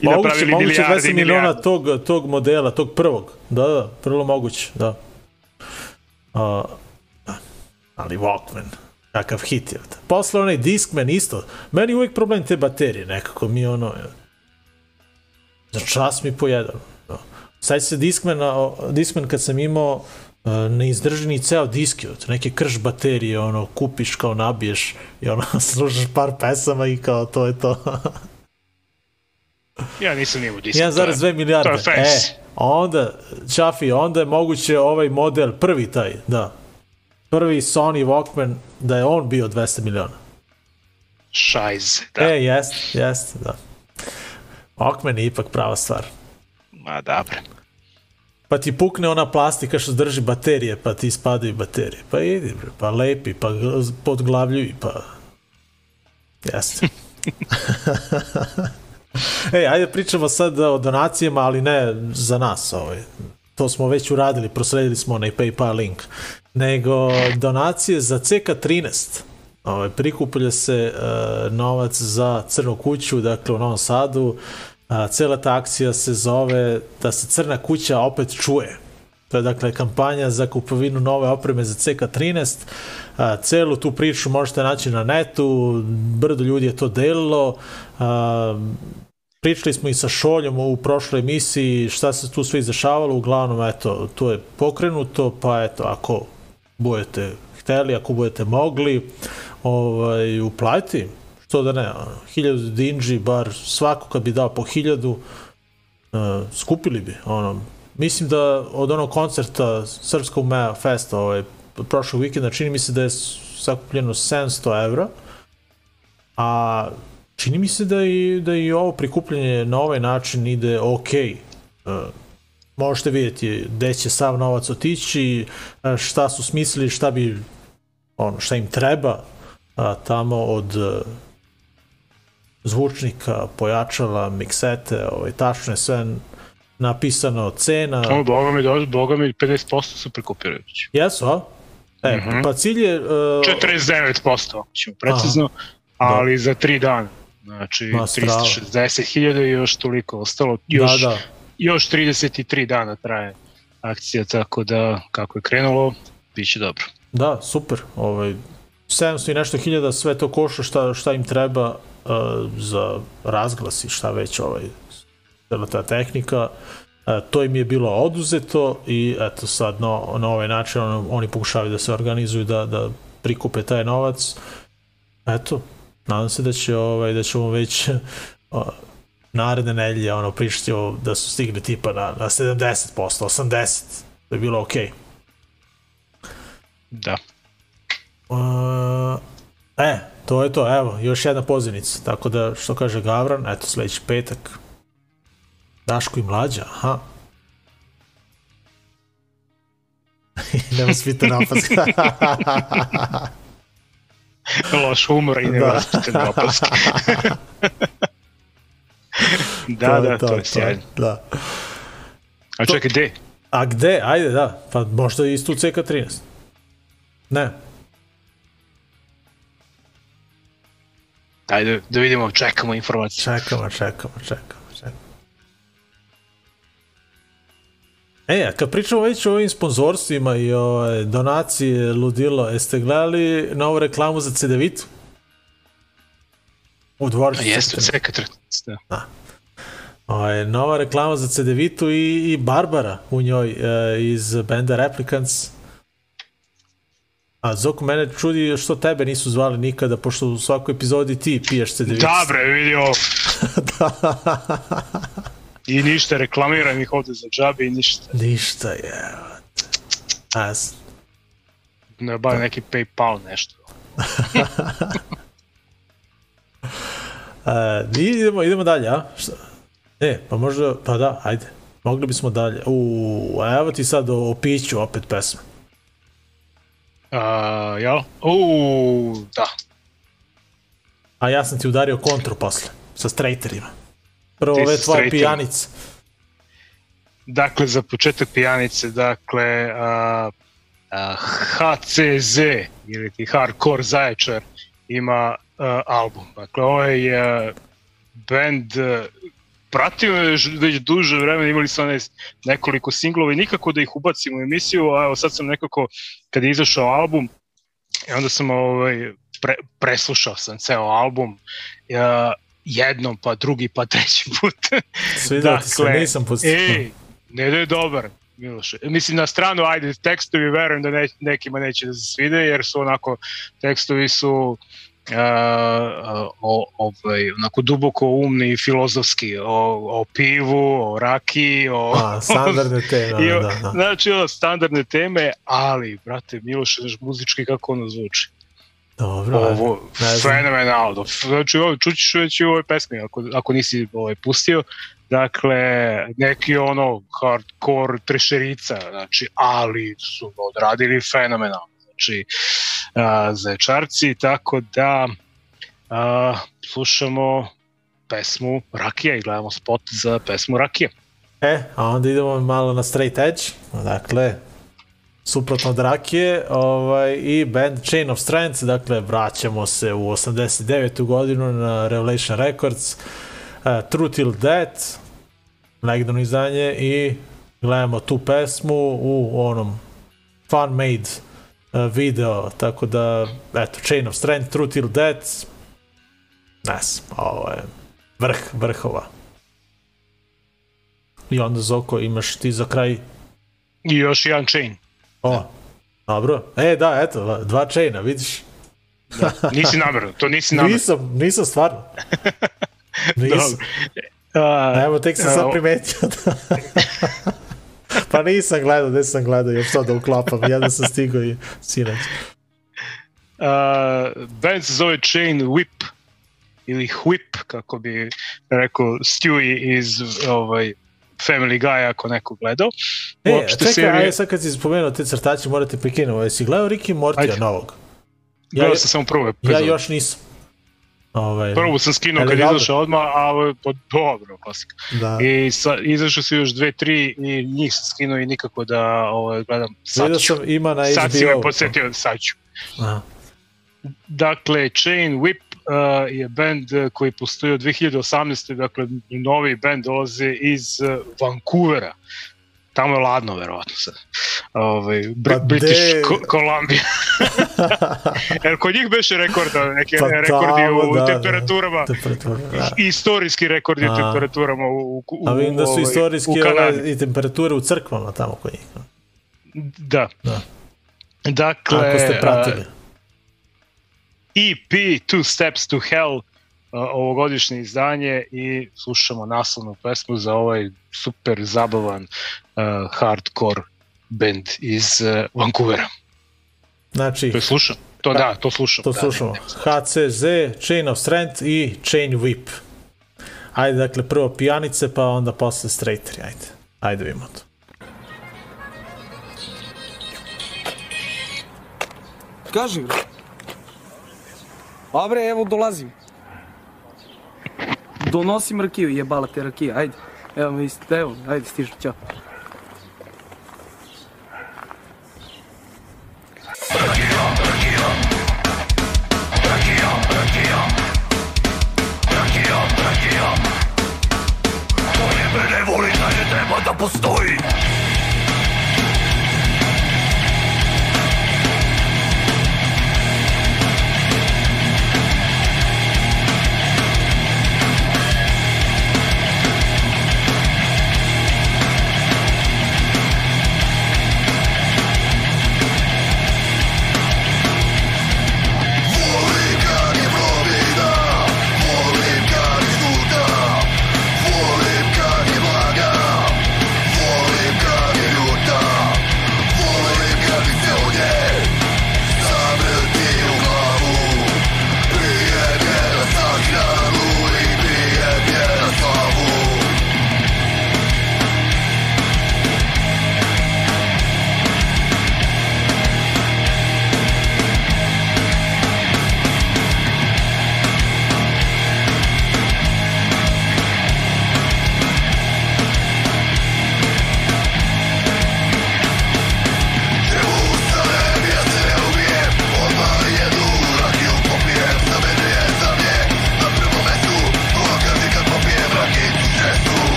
Speaker 4: I
Speaker 3: Moguće,
Speaker 4: napravili
Speaker 3: moguće
Speaker 4: milijarde
Speaker 3: 200
Speaker 4: i
Speaker 3: miliona
Speaker 4: milijarde.
Speaker 3: tog, tog modela, tog prvog. Da, da, vrlo moguće, da. A, ali Walkman, kakav hit je. Posle onaj Discman isto. Meni je uvijek problem te baterije, nekako mi ono... Za čas mi pojedan. Da. Sad se Discman, Discman kad sam imao e, ne izdrži ni ceo diskijot, neke krš baterije, ono, kupiš kao nabiješ i ono, *laughs* slušaš par pesama i kao to je to. *laughs*
Speaker 4: Ja nisam imao disk.
Speaker 3: 1,2 milijarde.
Speaker 4: To je.
Speaker 3: E, onda, Čafi, onda je moguće ovaj model, prvi taj, da, prvi Sony Walkman, da je on bio 200 miliona.
Speaker 4: Šajze, da.
Speaker 3: E, jest, jest, da. Walkman je ipak prava stvar.
Speaker 4: Ma dobro.
Speaker 3: Pa ti pukne ona plastika što drži baterije, pa ti ispadaju baterije. Pa idi, bre, pa lepi, pa gl- podglavljuj, pa... Jeste. *laughs* Ej, ajde pričamo sad o donacijama, ali ne za nas. Ovaj. To smo već uradili, prosledili smo onaj PayPal link. Nego donacije za CK13. Ovaj, prikuplja se uh, novac za Crnu kuću, dakle u Novom Sadu. A, cela ta akcija se zove da se Crna kuća opet čuje. To je dakle kampanja za kupovinu nove opreme za CK13. A, celu tu priču možete naći na netu, brdo ljudi je to delilo. A, pričali smo i sa Šoljom u prošloj emisiji šta se tu sve izdešavalo, uglavnom eto, to je pokrenuto, pa eto, ako budete hteli, ako budete mogli, ovaj, uplati, što da ne, hiljadu dinđi, bar svako kad bi dao po hiljadu, uh, skupili bi, ono, mislim da od onog koncerta Srpskog Mea Festa, ovaj, prošlog vikenda, čini mi se da je sakupljeno 700 evra, a čini mi se da i, da i ovo prikupljanje na ovaj način ide ok. Uh, možete vidjeti gde će sav novac otići, uh, šta su smislili, šta bi ono, šta im treba a, tamo od uh, zvučnika, pojačala, miksete, ovaj, tačno je sve napisano, cena.
Speaker 4: O, boga mi, do- boga mi 50% su prikupili već.
Speaker 3: Jesu, a? E,
Speaker 4: Mhm.
Speaker 3: pa cilj je... Uh,
Speaker 4: 49% ako ćemo precizno, ali za 3 dana. Znači,
Speaker 3: Ma, strava.
Speaker 4: 360.000 i još toliko ostalo. Još,
Speaker 3: da, da.
Speaker 4: Još 33 dana traje akcija, tako da kako je krenulo, bit će dobro.
Speaker 3: Da, super. Ovaj, 700 i nešto hiljada, sve to košta šta, šta im treba uh, za razglas i šta već ovaj, ta tehnika. Uh, to im je bilo oduzeto i eto sad no, na ovaj način on, oni pokušavaju da se organizuju da, da prikupe taj novac. Eto, nadam se da će ovaj, da ćemo već *laughs* uh, naredne nedelje ono, pričati o, da su stigli tipa na, na 70%, 80%. To je bilo okej. Okay.
Speaker 4: Da.
Speaker 3: Uh, e, to je to, evo, još jedna pozivnica. Tako da, što kaže Gavran, eto, sledeći petak. Daško i mlađa, aha. *laughs* Nemo svita napad. *laughs*
Speaker 4: Loš humor i
Speaker 3: Da.
Speaker 4: nevaspitane opaske. *laughs* *laughs* da, da, to, je sjajno.
Speaker 3: Da.
Speaker 4: A čekaj, gde?
Speaker 3: A gde? Ajde, da. Pa možda isto u CK13. Ne.
Speaker 4: Ajde, da vidimo, čekamo informacije.
Speaker 3: Čekamo, čekamo, čekamo, čekamo. E, a kad pričamo već o ovim sponzorstvima i o e, donaciji Ludilo, jeste gledali novu reklamu za CDVitu? U dvorcu.
Speaker 4: A jeste, ceka 13, da.
Speaker 3: Ovaj, nova reklama za CDVitu i, i Barbara u njoj e, iz benda Replicants. A Zoku, mene čudi što tebe nisu zvali nikada, pošto u svakoj epizodi ti piješ CDVitu.
Speaker 4: Da, bre, vidi ovo. *laughs* I ništa, reklamiram ih ovde za džabe i ništa.
Speaker 3: Ništa je. A, s-
Speaker 4: Ne, bar neki Paypal nešto. *laughs* *laughs*
Speaker 3: a, idemo, idemo dalje, a? Šta? E, pa možda, pa da, ajde. Mogli bismo dalje. U, a evo ti sad o, o piću opet pesma.
Speaker 4: Uh, jel? Uuu, da.
Speaker 3: A ja sam ti udario kontru posle, sa strejterima. Prvo ove tvoje pijanice.
Speaker 4: Dakle, za početak pijanice, dakle, uh, uh, HCZ, ili ti Hardcore Zaječar, ima uh, album. Dakle, ovaj uh, band uh, pratio još već duže vremena, imali su one nekoliko singlova i nikako da ih ubacim u emisiju, a evo sad sam nekako, kad je izašao album, i onda sam ovaj, pre, preslušao sam ceo album, uh, jednom, pa drugi, pa treći put. *laughs*
Speaker 3: Svidao ti se,
Speaker 4: Dakle,
Speaker 3: nisam pustio.
Speaker 4: Ej, ne da je dobar. Miloše. Mislim, na stranu, ajde, tekstovi verujem da ne, nekima neće da se svide, jer su onako, tekstovi su o, ovaj, onako duboko umni i filozofski, o, o pivu, o raki, o...
Speaker 3: A, standardne *laughs* teme,
Speaker 4: i o,
Speaker 3: da, da.
Speaker 4: Znači, ono, standardne teme, ali, brate, Miloše, znaš, muzički kako ono zvuči.
Speaker 3: Dobro,
Speaker 4: Ovo,
Speaker 3: ne
Speaker 4: fenomenalno. Znači, ovo, čućiš već u ovoj pesmi, ako, ako nisi ovaj, pustio. Dakle, neki ono hardcore trešerica, znači, ali su odradili fenomenalno. Znači, a, zaječarci, tako da a, slušamo pesmu Rakija i gledamo spot za pesmu Rakija.
Speaker 3: E, a onda idemo malo na straight edge, dakle, suprotno od Rakije, ovaj, i band Chain of Strength, dakle, vraćamo se u 89. godinu na Revelation Records, uh, True Till Death, legendarno izdanje, i gledamo tu pesmu u onom fan-made uh, video, tako da, eto, Chain of Strength, True Till Death, ne znam, ovo je vrh vrhova. I onda Zoko imaš ti za kraj
Speaker 4: I još jedan chain.
Speaker 3: O, dobro. E, da, eto, dva chaina, vidiš?
Speaker 4: Nisi namerno, to nisi namerno.
Speaker 3: Nisam, nisam stvarno. *laughs* Nisam.
Speaker 4: A,
Speaker 3: Evo, tek sam
Speaker 4: a,
Speaker 3: sad primetio da... *laughs* pa nisam gledao, gde sam gledao, još sad da uklapam, jedan sam stigao i sinoć.
Speaker 4: Uh, band se zove Chain Whip ili Whip, kako bi rekao Stewie iz ovaj, Family Guy ako neko gledao.
Speaker 3: E,
Speaker 4: Uopšte
Speaker 3: čekaj,
Speaker 4: serije-
Speaker 3: ajde sad kad si spomenuo te crtače, morate prekinuti. Jesi gledao Ricky Mortija
Speaker 4: Ajde.
Speaker 3: novog?
Speaker 4: Gledao
Speaker 3: ja-
Speaker 4: sam samo prvu
Speaker 3: Ja još nisam. Ovaj,
Speaker 4: Prvu sam skinuo kad
Speaker 3: dobro.
Speaker 4: izašao odmah, a ovo je po dobro, klasika.
Speaker 3: Da.
Speaker 4: I sa, izašao su još dve, tri i njih sam skinuo i nikako da ovaj, gledam. Sad
Speaker 3: Vidio
Speaker 4: ću.
Speaker 3: sam, ima na
Speaker 4: Sad si me
Speaker 3: HBO.
Speaker 4: podsjetio, sad ću.
Speaker 3: Aha.
Speaker 4: Dakle, Chain Whip uh, je band uh, koji postoji od 2018. Dakle, novi band dolaze iz uh, Vancouvera. Tamo je ladno, verovatno sad. Ovaj, Br
Speaker 3: Pa
Speaker 4: British
Speaker 3: de-
Speaker 4: Columbia. *laughs* Jer kod njih beše rekorda, neke
Speaker 3: Pa
Speaker 4: rekordi
Speaker 3: tamo,
Speaker 4: u
Speaker 3: da, da.
Speaker 4: temperaturama.
Speaker 3: Temperatura, da.
Speaker 4: Istorijski rekordi u temperaturama u, u, u,
Speaker 3: A vidim da su istorijski ove, i temperature u crkvama tamo kod njih.
Speaker 4: Da.
Speaker 3: Da.
Speaker 4: Dakle,
Speaker 3: Ako ste pratili.
Speaker 4: EP Two Steps to Hell uh, ovogodišnje izdanje i slušamo naslovnu pesmu za ovaj super zabavan uh, hardcore band iz uh, Vancouvera.
Speaker 3: Znači,
Speaker 4: To je slušam. To da, to slušam.
Speaker 3: to
Speaker 4: da,
Speaker 3: slušamo.
Speaker 4: ne, ne.
Speaker 3: HCZ, Chain of Strength i Chain Whip. Ajde, dakle, prvo pijanice, pa onda posle straighteri, ajde. Ajde vidimo to.
Speaker 6: Kaži bre. A bre, evo dolazim. Donosim rakiju, jebala te rakija, ajde. Evo mi, ist- evo, ajde stižu, ćao.
Speaker 1: Ne voli da ne treba da postoji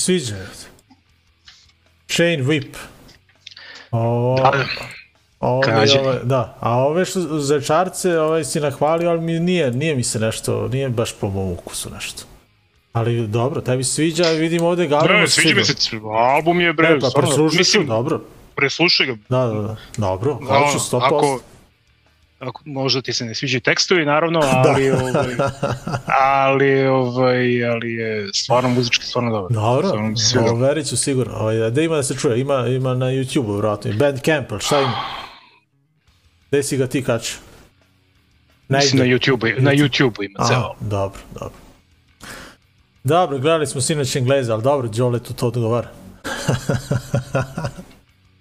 Speaker 3: sviđa. Shane Whip. Ovo,
Speaker 4: Da,
Speaker 3: ovo,
Speaker 4: Kaži.
Speaker 3: ove, da, a ove što zečarce ovaj, si nahvalio, ali mi nije, nije mi se nešto, nije baš po mom ukusu nešto. Ali dobro, tebi se sviđa, vidim ovde Galvin.
Speaker 4: Ne, sviđa mi se, album je bre,
Speaker 3: E, pa
Speaker 4: stvarno,
Speaker 3: preslušaj
Speaker 4: mislim,
Speaker 3: dobro.
Speaker 4: preslušaj ga.
Speaker 3: Da, da, da, dobro,
Speaker 4: Da,
Speaker 3: hoću 100%.
Speaker 4: Ako, ako možda ti se ne sviđaju tekstovi naravno, ali ovaj, ali ovaj ali je stvarno muzički stvarno dobro.
Speaker 3: Dobro,
Speaker 4: Stvarno mi se sviđa.
Speaker 3: ovo verit ću sigurno. Ovaj, da ima da se čuje, ima, ima na YouTube-u, vratno. Bandcamp, ali šta ima? Gde si ga ti kačio?
Speaker 4: Mislim na. YouTube, na YouTube ima ceo.
Speaker 3: dobro, dobro. Dobro, gledali smo sinoć Engleza, ali dobro, Joletu to odgovara. *laughs*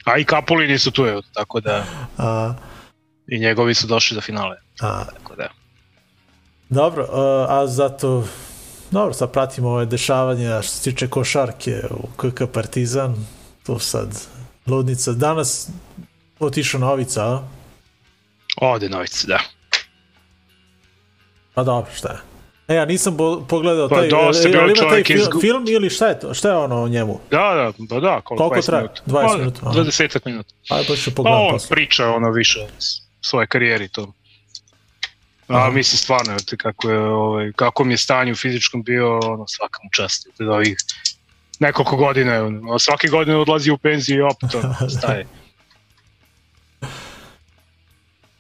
Speaker 4: A i Kapulini su tu, evo, tako da
Speaker 3: A,
Speaker 4: i njegovi su došli do finale.
Speaker 3: a,
Speaker 4: Tako da.
Speaker 3: dobro, a, a zato, dobro, sad pratimo ove dešavanja što se tiče košarke u KK Partizan, tu sad ludnica. Danas otišao Novica, a?
Speaker 4: Ode Novice, da.
Speaker 3: Pa dobro, šta je? E, ja nisam bo- pogledao
Speaker 4: Pa
Speaker 3: taj,
Speaker 4: dosta
Speaker 3: e, ali ima taj
Speaker 4: čovjek
Speaker 3: fil,
Speaker 4: izgu-
Speaker 3: film ili šta je to? Šta je ono o njemu?
Speaker 4: Da, da, pa da, koliko,
Speaker 3: Koliko
Speaker 4: 20
Speaker 3: traje?
Speaker 4: minuta.
Speaker 3: 20
Speaker 4: Pa,
Speaker 3: minuta, aha.
Speaker 4: 20 minuta.
Speaker 3: Ajde, pa ću
Speaker 4: Pa
Speaker 3: pogledati
Speaker 4: on
Speaker 3: posle.
Speaker 4: priča ono više s- svoje karijeri to. A mislim stvarno ti kako je ovaj kako mi je stanje u fizičkom bio ono svaka mu čast od ovih nekoliko godina je ono, svake godine odlazi u penziju i opet ono, *laughs* staje.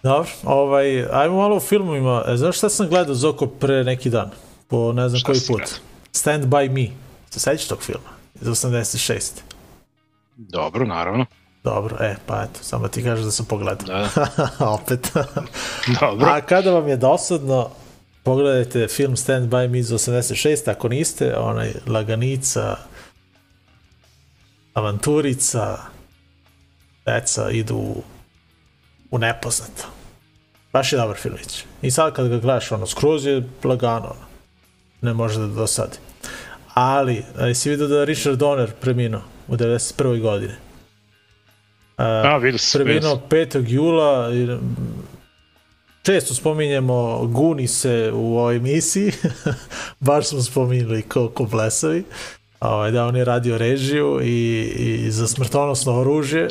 Speaker 3: Dobro, ovaj, ajmo malo o filmovima. E, znaš šta sam gledao Zoko pre neki dan? Po ne znam
Speaker 4: Šta
Speaker 3: koji put.
Speaker 4: gledao?
Speaker 3: Stand By Me. Se sećaš tog filma? Iz 86.
Speaker 4: Dobro, naravno.
Speaker 3: Dobro, e, pa eto, samo ti kažeš da sam pogledao.
Speaker 4: Da. *laughs*
Speaker 3: Opet. *laughs*
Speaker 4: Dobro.
Speaker 3: A kada vam je dosadno, pogledajte film Stand By Me iz 86, ako niste, onaj Laganica, Avanturica, deca idu u, u nepoznato. Baš je dobar filmić. I sad kad ga gledaš, ono, skroz je lagano, ono. ne može da dosadi. Ali, jesi vidio da je Richard Donner preminuo u 91. godine?
Speaker 4: A, vidio
Speaker 3: Preminuo
Speaker 4: sam.
Speaker 3: 5. jula mm, često spominjemo Gunise u ovoj emisiji *laughs* baš smo spominjali ko, ko blesavi ovaj, da on je radio režiju i, i za smrtonosno oružje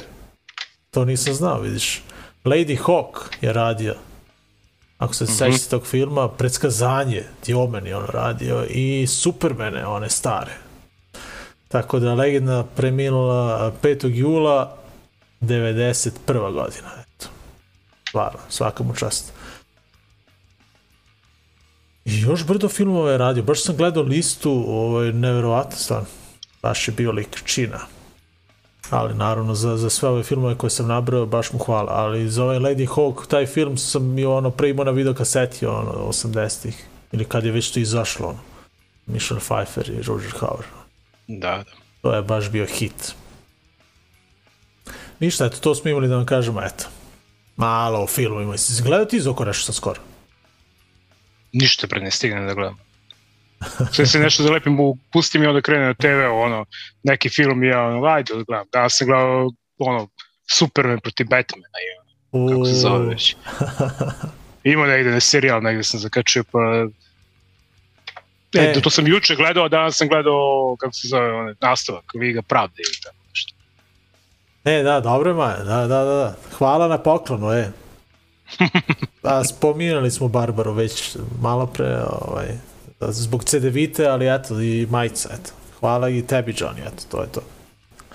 Speaker 3: to nisam znao vidiš Lady Hawk je radio ako se sećate tog filma predskazanje Diomen je on radio i Supermane one stare tako da legenda preminula 5. jula 91. godina, eto. Stvarno, svaka mu čast. I još brdo filmova je radio, baš sam gledao listu, ovaj, neverovatno stvarno. Baš je bio lik čina. Ali naravno za, za sve ove filmove koje sam nabrao, baš mu hvala. Ali za ovaj Lady Hawk, taj film sam i ono pre imao na videokaseti, ono, 80-ih. Ili kad je već to izašlo, ono. Michelle Pfeiffer i Roger Hauer.
Speaker 4: Da, da.
Speaker 3: To je baš bio hit. Ništa, eto, to smo imali da vam kažemo, eto. Malo o filmovima. Jesi gledao ti Zoko nešto sa skoro?
Speaker 4: Ništa pre ne stignem da gledam. Sve se nešto zalepim, pustim i onda krene na TV, ono, neki film i ja, ono, ajde da gledam. Danas sam gledao, ono, Superman protiv Batmana i ono, kako se zove već. Ima negde na serijal, negde sam zakačio, pa... E,
Speaker 3: E.
Speaker 4: to sam juče gledao, a danas sam gledao, kako se zove, onaj, nastavak, Liga pravde ili tako.
Speaker 3: E, da, dobro Maja, da, da, da, da. Hvala na poklonu, e. *laughs* Pa, spominjali smo Barbaru već malo pre, ovaj, zbog CD-vite, ali eto, i majica, eto. Hvala i tebi, Johnny, eto, to je to.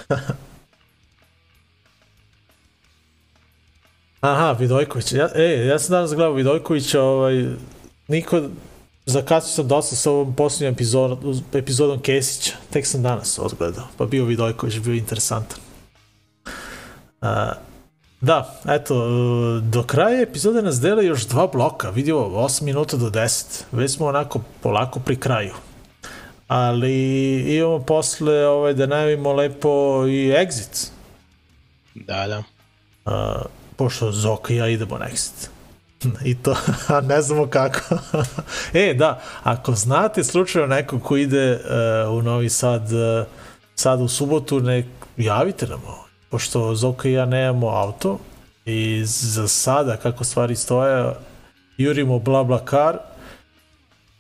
Speaker 3: *laughs* Aha, Vidojković. Ja, e, ja sam danas gledao Vidojkovića, ovaj, niko, zakasnio sam dosta sa ovom posljednjom epizodom, epizodom Kesića. Tek sam danas odgledao, pa bio Vidojković, bio interesantan. A, da, eto, do kraja epizode nas dele još dva bloka, vidio 8 minuta do 10, već smo onako polako pri kraju. Ali imamo posle ovaj, da najavimo lepo i exit,
Speaker 4: Da, da.
Speaker 3: a, pošto Zoka i ja idemo na exit. *laughs* I to, a ne znamo kako. *laughs* e, da, ako znate slučajno neko ko ide uh, u Novi Sad uh, sad u subotu, nek javite nam ovo. Pošto Zoka i ja nemamo auto i za sada, kako stvari stoje, jurimo bla bla kar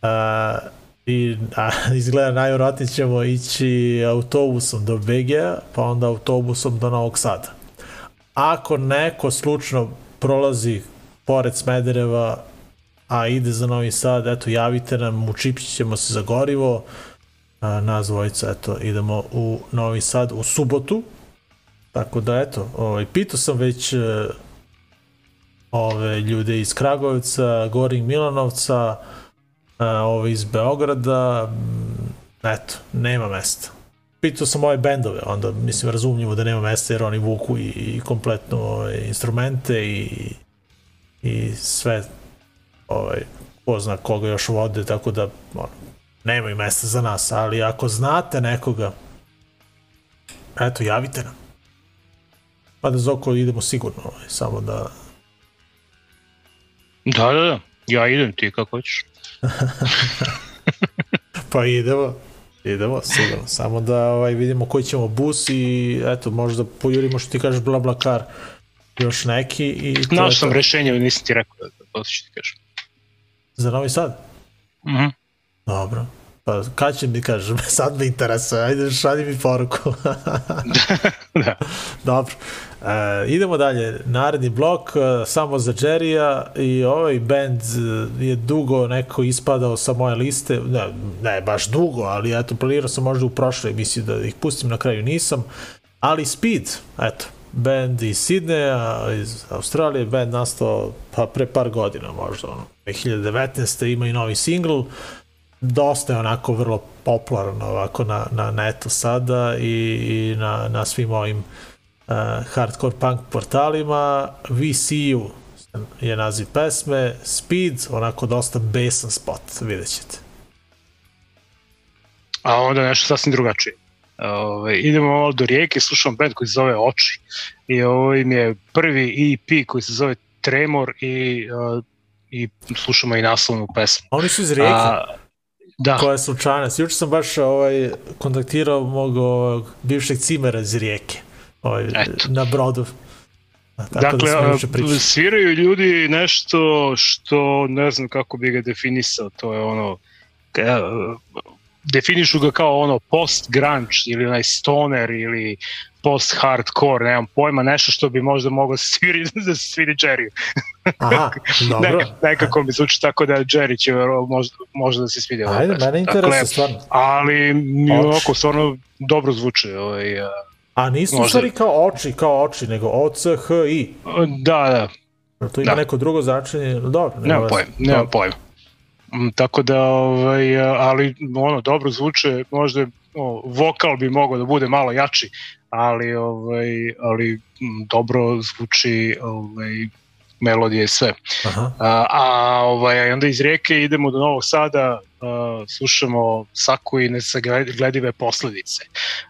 Speaker 3: a, i a, *laughs* izgleda najvjerojatnije ćemo ići autobusom do BG, pa onda autobusom do Novog Sada. Ako neko slučno prolazi pored Smedereva, a ide za Novi Sad, eto, javite nam, učipćit ćemo se za gorivo, nas dvojica, eto, idemo u Novi Sad u subotu, tako da, eto, ovaj, pitao sam već e, ove ljude iz Kragujevca, Goring Milanovca, a, ove iz Beograda, mm, eto, nema mesta. Pitao sam ove bendove, onda mislim razumljivo da nema mesta jer oni vuku i, i kompletno ove, instrumente i, i sve ovaj, ko zna koga još vode, tako da ono, nemaju mesta za nas, ali ako znate nekoga, eto, javite nam. Pa da Zoko idemo sigurno, ovaj, samo da...
Speaker 4: Da, da, da. Ja idem ti kako hoćeš. *laughs*
Speaker 3: Pa idemo, idemo, sigurno. Samo da ovaj, vidimo koji ćemo bus i eto, možda pojurimo što ti kažeš bla bla kar još neki i
Speaker 4: Našao sam
Speaker 3: to.
Speaker 4: rešenje, nisam ti rekao da to ću ti kažem.
Speaker 3: Za Novi Sad?
Speaker 4: Mhm.
Speaker 3: Dobro. Pa kad će mi kažeš, *laughs* sad me interesuje, ajde šalji mi poruku. *laughs*
Speaker 4: da.
Speaker 3: Dobro. E, idemo dalje. Naredni blok, e, samo za Jerrya i ovaj band e, je dugo neko ispadao sa moje liste, ne, ne baš dugo, ali eto, planirao sam možda u prošloj emisiji da ih pustim, na kraju nisam, ali Speed, eto, band iz Sidneja, iz Australije, band nastao pa pre par godina možda, ono, 2019. ima i novi single, dosta je onako vrlo popularan ovako na, na netu sada i, i na, na svim ovim uh, hardcore punk portalima. We See You je naziv pesme, Speed, onako dosta besan spot, vidjet ćete.
Speaker 4: A onda nešto sasvim drugačije. Ove, idemo malo do rijeke, slušam band koji se zove Oči. I ovo im je prvi EP koji se zove Tremor i, uh, i slušamo i naslovnu pesmu.
Speaker 3: Oni su iz Rijeke,
Speaker 4: A, da,
Speaker 3: koja je slučajnost. Juče sam baš ovaj, kontaktirao mog ovog, bivšeg cimera iz Rijeke, ovaj,
Speaker 4: Eto.
Speaker 3: na brodu. A, Tako
Speaker 4: dakle,
Speaker 3: da
Speaker 4: sviraju ljudi nešto što ne znam kako bi ga definisao, to je ono, ka- definišu ga kao ono post grunge ili onaj stoner ili post hardcore, nemam pojma, nešto što bi možda moglo se sviri, *laughs* da se svidi Jerry.
Speaker 3: Aha, *laughs* dobro.
Speaker 4: Neka, nekako mi zvuči tako da Jerry će možda, možda da se svidi.
Speaker 3: Ajde,
Speaker 4: pesma.
Speaker 3: mene
Speaker 4: Dakle,
Speaker 3: interesuje stvarno.
Speaker 4: ali mi ovako stvarno dobro zvuči. Ovaj, a,
Speaker 3: nisu
Speaker 4: Možda.
Speaker 3: stvari kao oči, kao oči, nego O, C, H, I.
Speaker 4: da, da,
Speaker 3: To ima
Speaker 4: Da.
Speaker 3: neko drugo značenje, dobro. nema
Speaker 4: Nemam
Speaker 3: veze.
Speaker 4: pojma, nemam
Speaker 3: Dobro.
Speaker 4: pojma. Mm, Tako da, ovaj, ali ono, dobro zvuče, možda o, vokal bi mogao da bude malo jači, ali, ovaj, ali mm, dobro zvuči ovaj, melodije sve.
Speaker 3: Aha.
Speaker 4: A, a ovaj, onda iz rijeke idemo do Novog Sada, a, slušamo Saku i nesagledive posledice.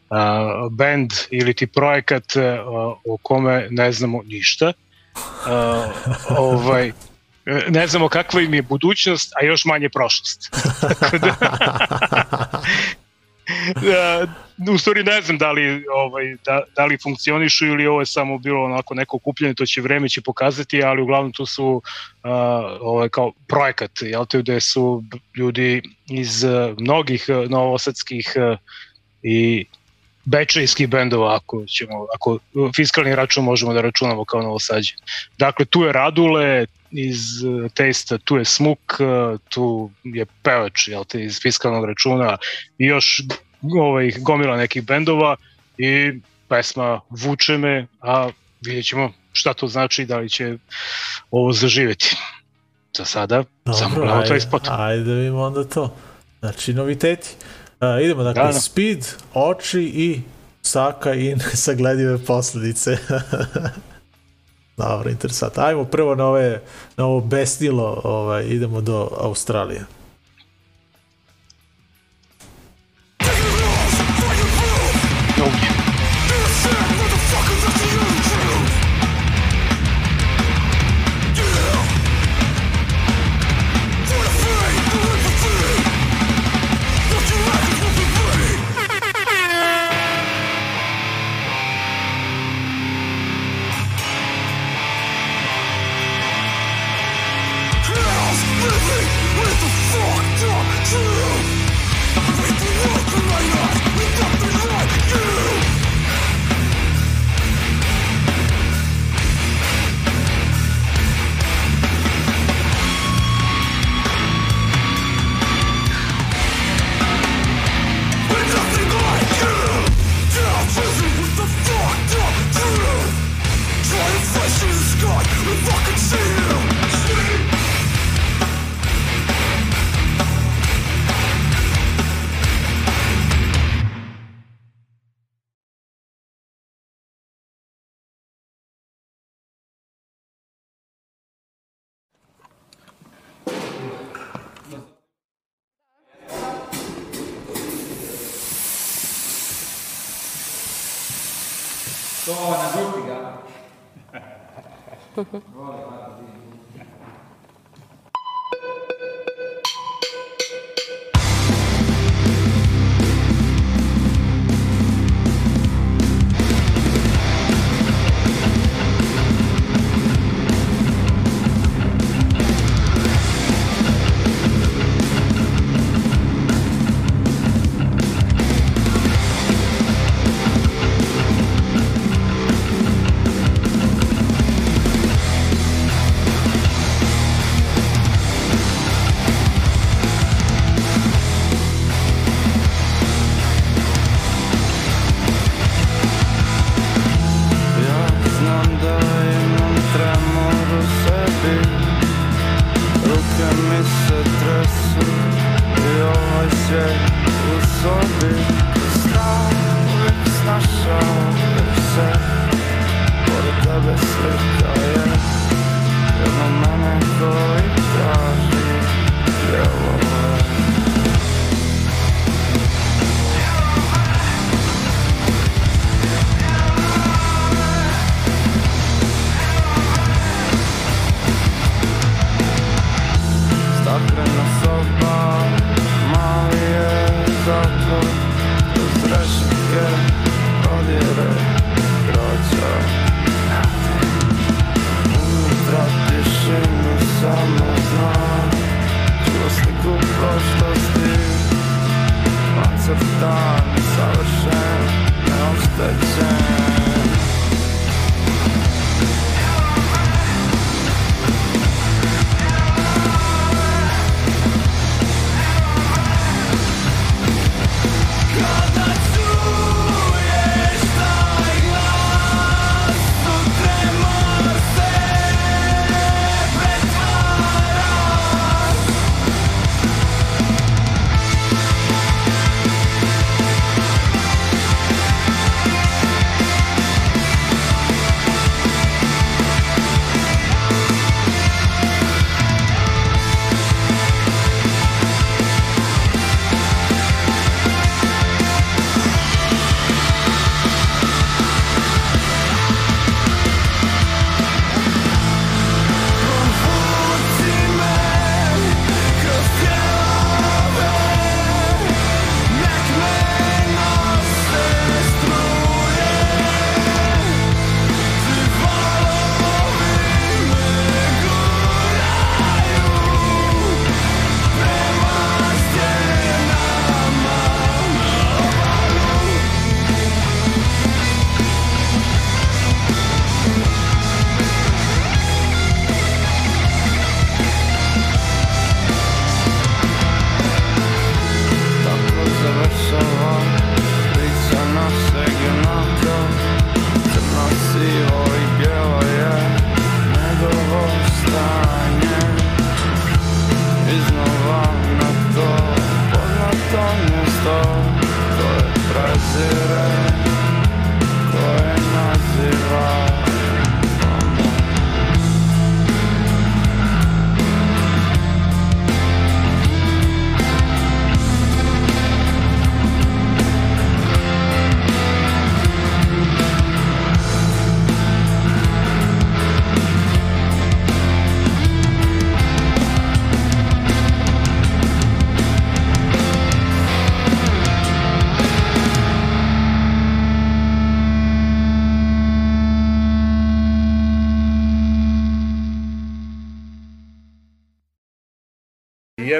Speaker 4: A, band ili ti projekat a, o kome ne znamo ništa. A, ovaj, ne znamo kakva im je budućnost, a još manje prošlost. *laughs* Da, u stvari ne znam da li, ovaj, da, da li funkcionišu ili ovo je samo bilo onako neko okupljanje, to će vreme će pokazati, ali uglavnom tu su uh, ovaj, kao projekat, jel te, gde su ljudi iz uh, mnogih uh, novosadskih uh, i bečejskih bendova, ako ćemo, ako fiskalni račun možemo da računamo kao novosađe. Dakle, tu je Radule iz uh, Testa, tu je Smuk, uh, tu je pevač, jel te, iz fiskalnog računa i još ovaj, gomila nekih bendova i pesma Vuče me, a vidjet ćemo šta to znači, da li će ovo zaživeti. Za sada, samo gledamo taj spot.
Speaker 3: ajde da vidimo onda to. Znači, noviteti. Uh, idemo, dakle,
Speaker 4: Da, da.
Speaker 3: Speed, oči i Saka i *laughs* nesagledive posledice. *laughs* Dobro, interesantno. Ajmo prvo na, ove, na ovo besnilo, ovaj, idemo do Australije.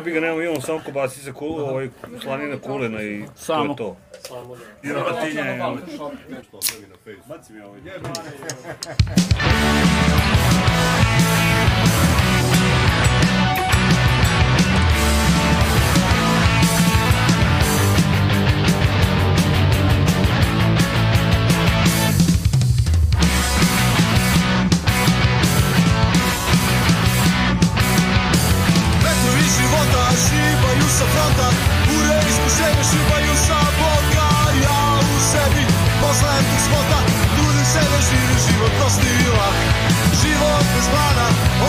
Speaker 7: jebi ga, nemamo, imamo samo kobasica kulu, ovaj, slanina kulena i
Speaker 8: samo.
Speaker 7: to je to. Samo. I rotinja je. Baci mi ovaj.
Speaker 2: ovo. Jebane. *laughs*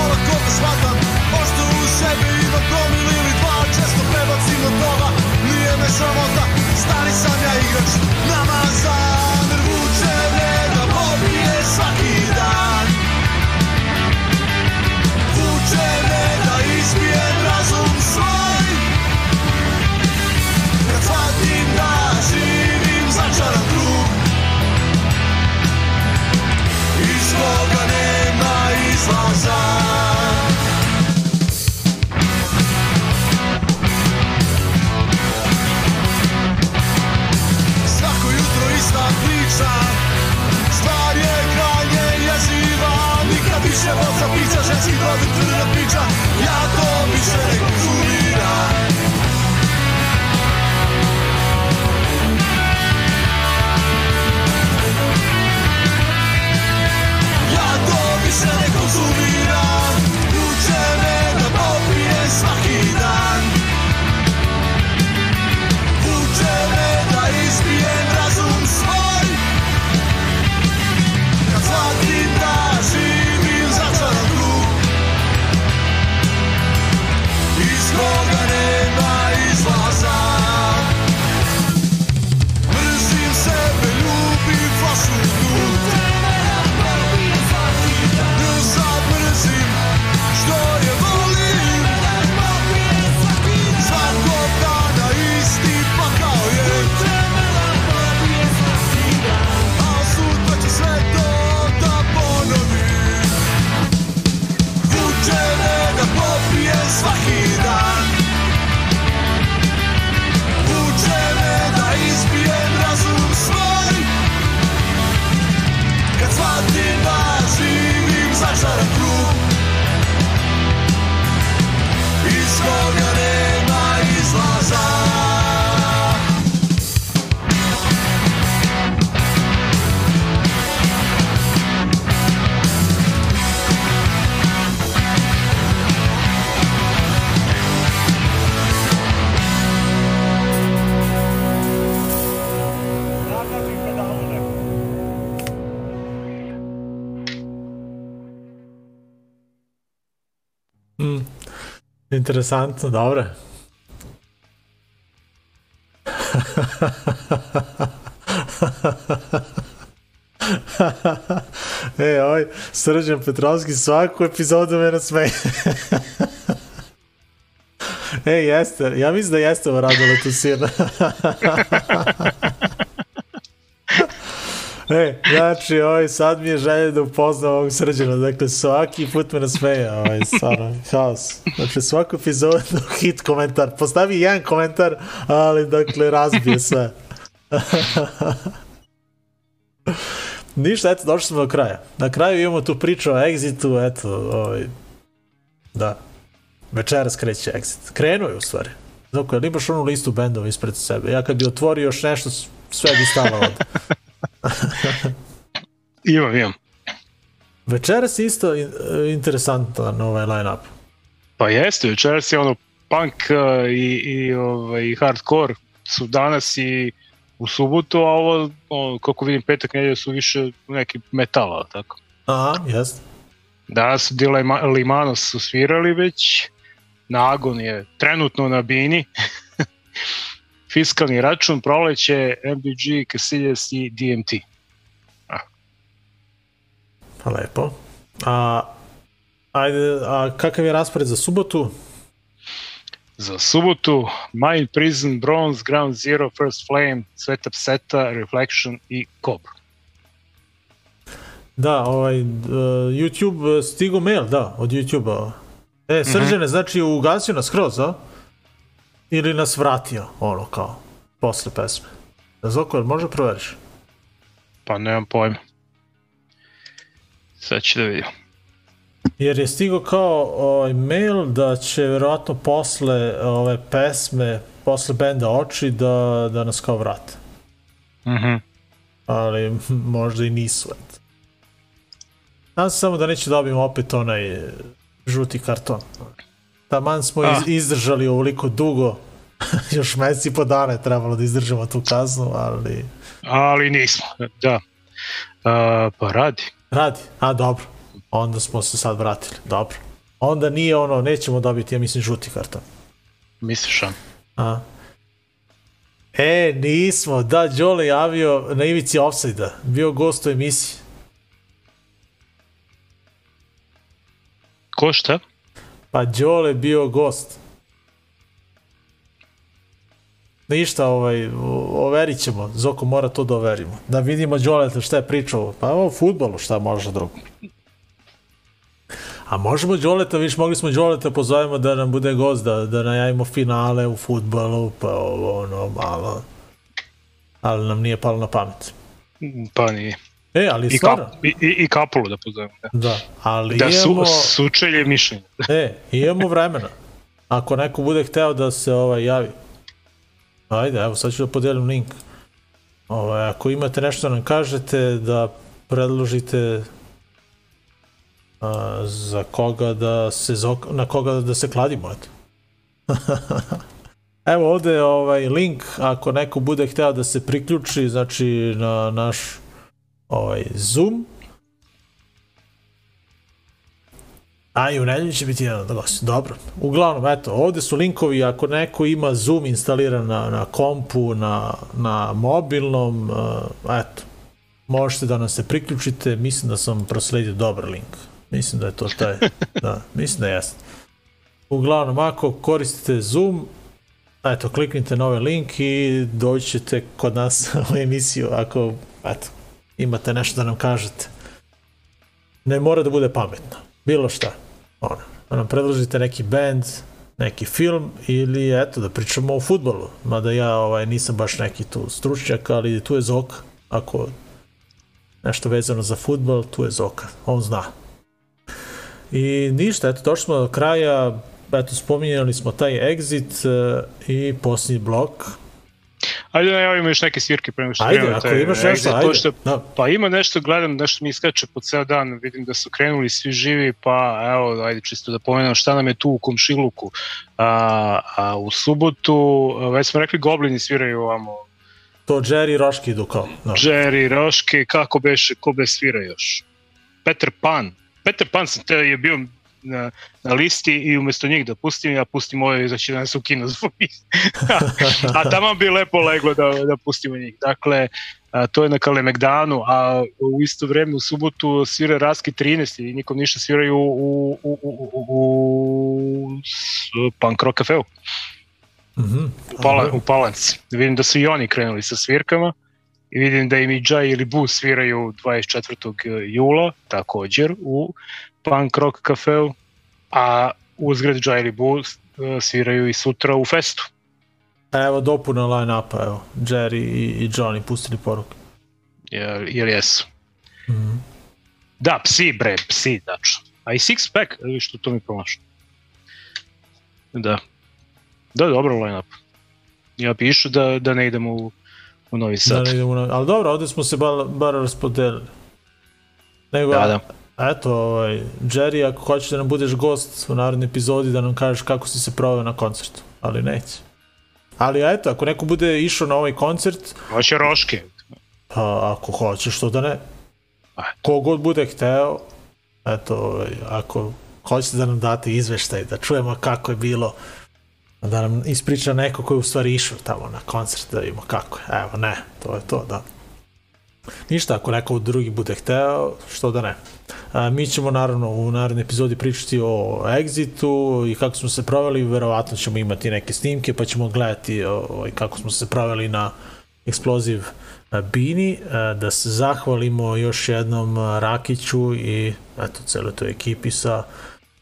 Speaker 2: Olako da shvatam, pošto u sebi imam promil ili dva Često prebacim od toga, nije me sramota Stari sam ja igrač, namazan. piša Stvar je krajnje jeziva Nikad više voca pića Ženski produkt tvrda pića Ja to više ne konzumiram. Ja to više ne konzumiram.
Speaker 3: Interesantno, dobro. e, ovaj Srđan Petrovski svaku epizodu me nasmeje. e, jeste, ja mislim da jeste ovo radilo tu sirna. E, znači, ovaj, sad mi je želje da upoznam ovog srđana, dakle, svaki put me nasmeje, ovaj, stvarno, haos. Dakle, svaku epizodu *laughs* hit komentar, postavi jedan komentar, ali, dakle, razbije sve. *laughs* Ništa, eto, došli smo do kraja. Na kraju imamo tu priču o Exitu, eto, ovaj, da, večeras kreće Exit. Krenuo je, u stvari. Dok, ali imaš onu listu bendova ispred sebe. Ja kad bi otvorio još nešto, sve bi stalo ovde. *laughs* *laughs*
Speaker 4: Imam, imam.
Speaker 3: Večeras je isto in- interesantan ovaj line-up.
Speaker 4: Pa jeste, večeras je ono punk uh, i, i ovaj, hardcore su danas i u subotu, a ovo, ono, kako vidim, petak nedelja su više neki metala, tako.
Speaker 3: Aha, jest.
Speaker 4: Danas su Dila Limanos su svirali već, Nagon je trenutno na bini, *laughs* fiskalni račun, proleće, MBG, Casillas i DMT.
Speaker 3: Pa lepo. A, ajde, a kakav je raspored za subotu?
Speaker 4: Za subotu, Mind Prison, Bronze, Ground Zero, First Flame, Sveta Pseta, Reflection i Cob.
Speaker 3: Da, ovaj, uh, YouTube, uh, stigo mail, da, od YouTube-a. E, Srđane, znači ugasio nas skroz, a? Ili nas vratio, ono, kao, posle pesme. Zoko, jel može proveriš?
Speaker 4: Pa nemam pojma. Sad ću da vidim.
Speaker 3: Jer je stigo kao ovaj, mail da će verovatno posle ove pesme, posle benda Oči, da, da nas kao vrate.
Speaker 4: Mhm.
Speaker 3: Ali možda i nisu. eto. Nadam se samo da neće dobijemo opet onaj žuti karton. Taman smo iz, izdržali ovoliko dugo, *laughs* još mesec i po dana je trebalo da izdržimo tu kaznu, ali
Speaker 4: Ali nismo, da. A, pa radi.
Speaker 3: radi. A, dobro. Onda smo se sad vratili. Dobro. Onda nije ono, nećemo dobiti, ja mislim, žuti karton.
Speaker 4: Misliš, a?
Speaker 3: A. E, nismo. Da, Đole javio na ivici offside-a. Bio gost u emisiji.
Speaker 4: Ko šta?
Speaker 3: Pa Đole bio gost. Ništa, ovaj, o- overit ćemo. Zoko mora to da overimo. Da vidimo Đoleta šta je pričao. Pa o futbolu šta može drugo. A možemo Đoleta, viš mogli smo Đoleta pozovemo da nam bude gost, da, da najavimo finale u futbolu, pa ovo ono malo. Ali nam nije palo na pamet.
Speaker 4: Pa nije.
Speaker 3: E, ali
Speaker 4: I,
Speaker 3: stvarno,
Speaker 4: kap, i, i, i kapulu da pozovemo. Da,
Speaker 3: da, ali
Speaker 4: da su,
Speaker 3: imamo,
Speaker 4: sučelje mišljenja.
Speaker 3: e, imamo vremena. Ako neko bude hteo da se ovaj javi. Ajde, evo sad ću da podelim link. Ovaj, ako imate nešto nam kažete, da predložite a, za koga da se na koga da se kladimo, eto. *laughs* Evo ovde je ovaj link, ako neko bude hteo da se priključi, znači na naš ovaj Zoom. A i u nedelju će biti jedan od gosti. Dobro. Uglavnom, eto, ovde su linkovi, ako neko ima Zoom instaliran na, na kompu, na, na mobilnom, uh, eto, možete da nam se priključite, mislim da sam prosledio dobar link. Mislim da je to taj, *laughs* da, mislim da jeste. Uglavnom, ako koristite Zoom, eto, kliknite na ovaj link i doći ćete kod nas *laughs* u emisiju ako, eto, imate nešto da nam kažete. Ne mora da bude pametno. Bilo šta. Ono, da nam predložite neki band, neki film ili eto da pričamo o futbolu. Mada ja ovaj, nisam baš neki tu stručnjak, ali tu je Zoka. Ako nešto vezano za futbol, tu je Zoka. On zna. I ništa, eto, došli smo do kraja, eto, spominjali smo taj exit uh, i posljednji blok.
Speaker 4: Ajde da najavimo još neke svirke pre nego što
Speaker 3: Ajde, ako
Speaker 4: taj
Speaker 3: imaš nešto, ajde.
Speaker 4: pošto-
Speaker 3: Da.
Speaker 4: Pa ima nešto, gledam, nešto mi iskače po ceo dan, vidim da su krenuli svi živi, pa evo, ajde čisto da pomenem šta nam je tu u komšiluku. A, a u subotu, već smo rekli, Goblini sviraju ovamo,
Speaker 3: To Jerry i Roški idu kao. Da.
Speaker 4: Jerry, Roške, kako beše, ko be svira još? Peter Pan. Peter Pan sam te je bio na, na listi i umesto njih da pustim, ja pustim ove za će da nas u kino zbog *laughs* njih. a tamo bi lepo leglo da, da pustimo njih. Dakle, a, to je na Kalemegdanu, a u isto vreme u subotu svira Raski 13 i nikom ništa sviraju u, u, u, u, u, Punk Rock Cafeu
Speaker 3: Mhm.
Speaker 4: u, Pala, u Palanci. Vidim da su i oni krenuli sa svirkama i vidim da im i Jai ili Bu sviraju 24. jula također u Punk Rock kafeu, a uzgred Jai ili Bu eh, sviraju i sutra u festu.
Speaker 3: Evo dopuna line-upa, evo. Jerry i, i Johnny pustili poruku.
Speaker 4: Jer, jer jesu.
Speaker 3: Mhm.
Speaker 4: Da, psi bre, psi, dačno. A i Six Pack, evo što to mi promašao. Da. Da, dobro line-up. Ja pišu da, da ne idemo u, u Novi
Speaker 3: Da
Speaker 4: Sad.
Speaker 3: ne idemo na... Ali dobro, ovde smo se bar, bar raspodelili. Nego,
Speaker 4: Da, da.
Speaker 3: Eto, ovaj, Jerry, ako hoćeš da nam budeš gost u narednoj epizodi, da nam kažeš kako si se proveo na koncertu. Ali neće. Ali eto, ako neko bude išao na ovaj koncert,
Speaker 4: Hoće Roške.
Speaker 3: pa ako hoćeš, što da ne.
Speaker 4: Ajde.
Speaker 3: Kogod bude hteo, eto, ovaj, ako hoćete da nam date izveštaj, da čujemo kako je bilo, da nam ispriča neko ko je u stvari išao tamo na koncert, da vidimo kako je. Evo, ne, to je to, da. Ništa, ako neko drugi bude hteo, što da ne. A, mi ćemo naravno u narednoj epizodi pričati o Exitu i kako smo se proveli, verovatno ćemo imati neke snimke pa ćemo gledati ovaj, kako smo se proveli na Explosive a, Bini, da se zahvalimo još jednom Rakiću i eto, celoj toj ekipi sa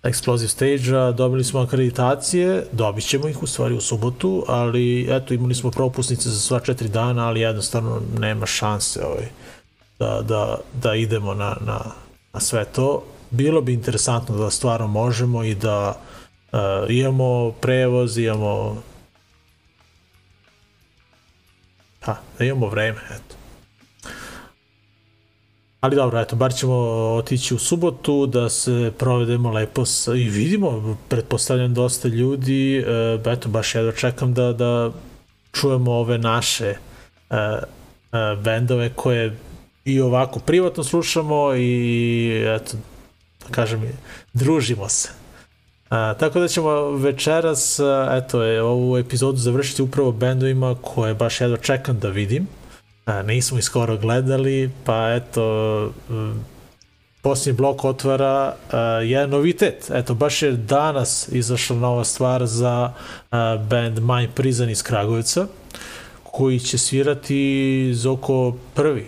Speaker 3: Explosive Stage-a, dobili smo akreditacije, dobit ćemo ih u stvari u subotu, ali eto, imali smo propusnice za sva četiri dana, ali jednostavno nema šanse ovaj, da, da, da idemo na, na, na sve to. Bilo bi interesantno da stvarno možemo i da uh, imamo prevoz, imamo ha, da imamo vreme, eto. Ali dobro, eto, bar ćemo otići u subotu da se provedemo lepo sa, i vidimo, pretpostavljam dosta ljudi, e, eto, baš jedva čekam da, da čujemo ove naše e, e, bendove koje i ovako privatno slušamo i eto, da kažem, družimo se. A, tako da ćemo večeras, a, eto, je, ovu epizodu završiti upravo bendovima koje baš jedva čekam da vidim. A, nismo ih skoro gledali, pa eto, m, posljednji blok otvara a, jedan novitet. Eto, baš je danas izašla nova stvar za a, band My Prison iz Kragujevca, koji će svirati Zoko prvi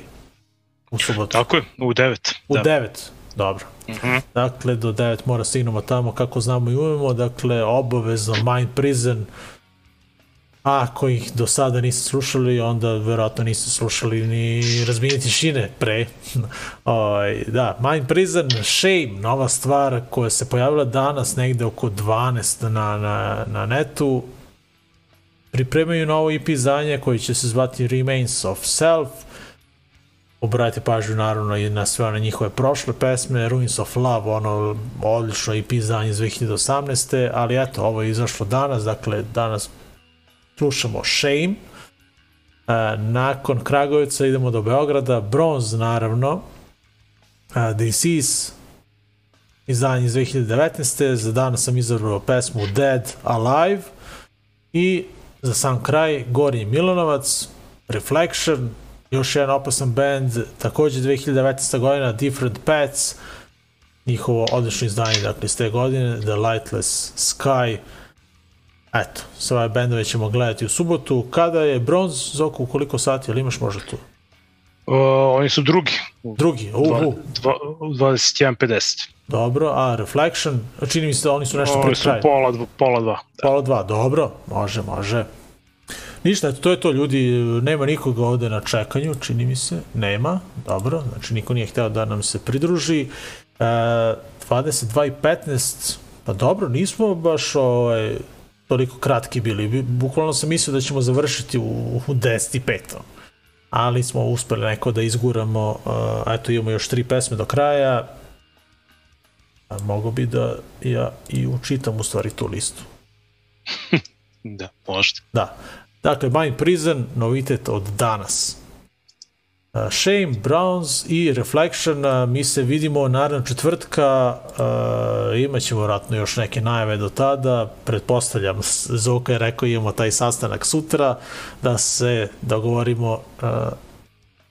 Speaker 3: u subotu.
Speaker 4: Tako je, u 9.
Speaker 3: U
Speaker 4: da.
Speaker 3: 9, dobro.
Speaker 4: Mhm.
Speaker 3: Dakle, do 9 mora stignemo tamo kako znamo i umemo, dakle, obavezno Mind Prison A ako ih do sada niste slušali, onda verovatno niste slušali ni razbijenje tišine pre. Oj, da, Mind Prison, Shame, nova stvar koja se pojavila danas negde oko 12 na, na, na netu. Pripremaju novo EP izdanje koji će se zvati Remains of Self. Obratite pažnju naravno i na sve one njihove prošle pesme, Ruins of Love, ono odlično EP izdanje iz 2018. Ali eto, ovo je izašlo danas, dakle danas slušamo Shame. E, nakon Kragujevca idemo do Beograda, Bronze naravno, e, Disease, izdanje iz 2019. Za danas sam izabrao pesmu Dead Alive i za sam kraj Gornji Milanovac, Reflection, još jedan opasan band, takođe 2019. godina, Different Paths, njihovo odlično izdanje, dakle, iz te godine, The Lightless Sky, Eto, sve ove bendove ćemo gledati u subotu. Kada je bronz, Zoku, u koliko sati, ali imaš možda tu?
Speaker 4: O, oni su drugi.
Speaker 3: Drugi, uhu.
Speaker 4: 21.50.
Speaker 3: Dobro, a Reflection, čini mi se da oni su nešto pred kraj.
Speaker 4: pola, dva- pola dva.
Speaker 3: Pola dva, dobro, može, može. Ništa, to je to, ljudi, nema nikoga ovde na čekanju, čini mi se, nema, dobro, znači niko nije hteo da nam se pridruži. E, 22 i 15, pa dobro, nismo baš ovaj, toliko kratki bili, Bi- bukvalno sam mislio da ćemo završiti u, u 10 i 5 ali smo uspeli neko da izguramo, uh, eto imamo još tri pesme do kraja, a mogo bi da ja i učitam u stvari tu listu. *laughs*
Speaker 4: Da, možda.
Speaker 3: Da. Dakle, Mind Prison, novitet od danas. Uh, Shame, Browns i Reflection, uh, mi se vidimo naravno četvrtka, uh, imat ćemo vratno još neke najave do tada, pretpostavljam, Zoka je rekao imamo taj sastanak sutra, da se dogovorimo,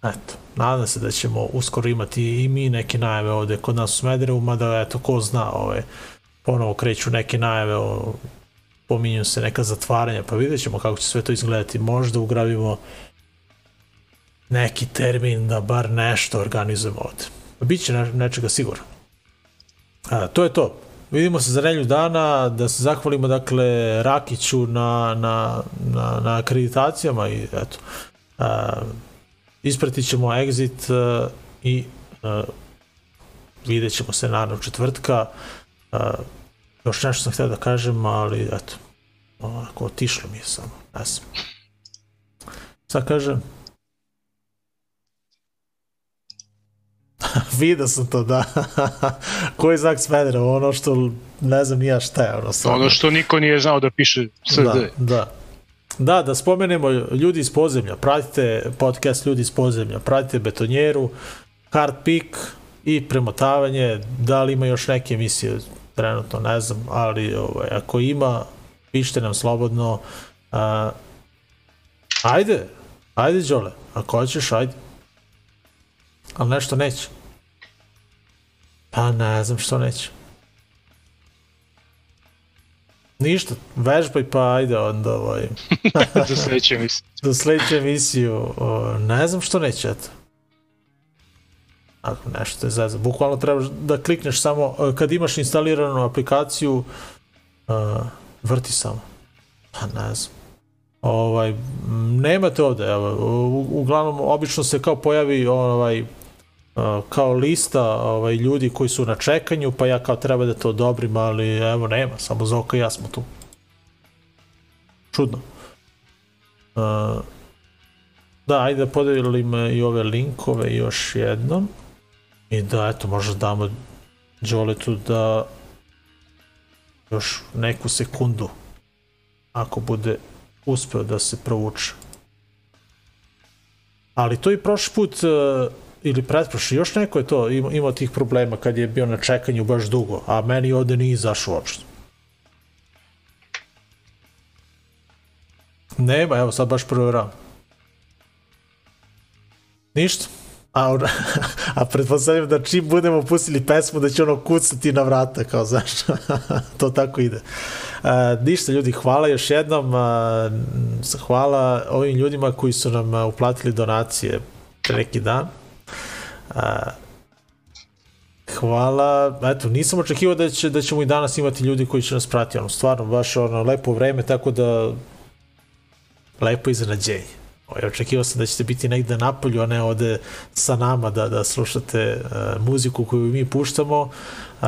Speaker 3: eto, nadam se da ćemo uskoro imati i mi neke najave ovde kod nas u Smederevu, mada eto, ko zna, ove, ponovo kreću neke najave o pominju se neka zatvaranja, pa vidjet ćemo kako će sve to izgledati. Možda ugravimo neki termin da bar nešto organizujemo ovde. Biće ne, nečega sigurno. A, to je to. Vidimo se za nelju dana, da se zahvalimo dakle Rakiću na, na, na, na akreditacijama i eto. A, ispratit ćemo exit a, i a, vidjet ćemo se naravno četvrtka. A, još nešto sam htio da kažem, ali eto, onako otišlo mi je samo, ne znam. Šta kažem? *laughs* Vidio sam to, da. *laughs* Koji znak Smedera? Ono što ne znam nija šta je. Ono, stvarno.
Speaker 4: Ono što niko nije znao da piše SD.
Speaker 3: Da, da. Da, da spomenemo ljudi iz podzemlja. Pratite podcast ljudi iz podzemlja. Pratite betonjeru, hard pick i premotavanje. Da li ima još neke emisije? Trenutno ne znam, ali ovaj, ako ima, pišite nam slobodno. A, ajde, ajde Đole, ako hoćeš, ajde. Ali nešto neće. Pa ne znam što neće. Ništa, vežbaj pa ajde onda ovaj. *laughs*
Speaker 4: Za sledeće emisije.
Speaker 3: Za sledeću emisiju, o, ne znam što neće, eto. Ako nešto je zezno. Bukvalno trebaš da klikneš samo, e, kad imaš instaliranu aplikaciju, uh, vrti samo. Pa ne znam. Ovaj, nemate ovde, evo, uglavnom, obično se kao pojavi ovaj, kao lista ovaj, ljudi koji su na čekanju, pa ja kao treba da to odobrim, ali evo nema, samo Zoka i ja smo tu. Čudno. Uh, da, ajde da podelim i ove linkove još jednom. I da, eto, možda damo Đoletu da još neku sekundu ako bude uspeo da se provuče. Ali to i prošli put uh, ili pretprošli, još neko je to imao, tih problema kad je bio na čekanju baš dugo, a meni ovde nije izašao uopšte. Nema, evo sad baš provjeram. Ništa. A, *laughs* a pretpostavljam da čim budemo pustili pesmu da će ono kucati na vrata, kao *laughs* znaš, to tako ide. A, ništa ljudi, hvala još jednom, a, hvala ovim ljudima koji su nam uplatili donacije pre neki dan. A, hvala, eto, nisam očekivao da, će, da ćemo i danas imati ljudi koji će nas pratiti, ono, stvarno, baš ono, lepo vreme, tako da lepo iznenađenje. Ovaj, očekivao sam da ćete biti negde napolju, a ne ovde sa nama da, da slušate uh, muziku koju mi puštamo. Uh,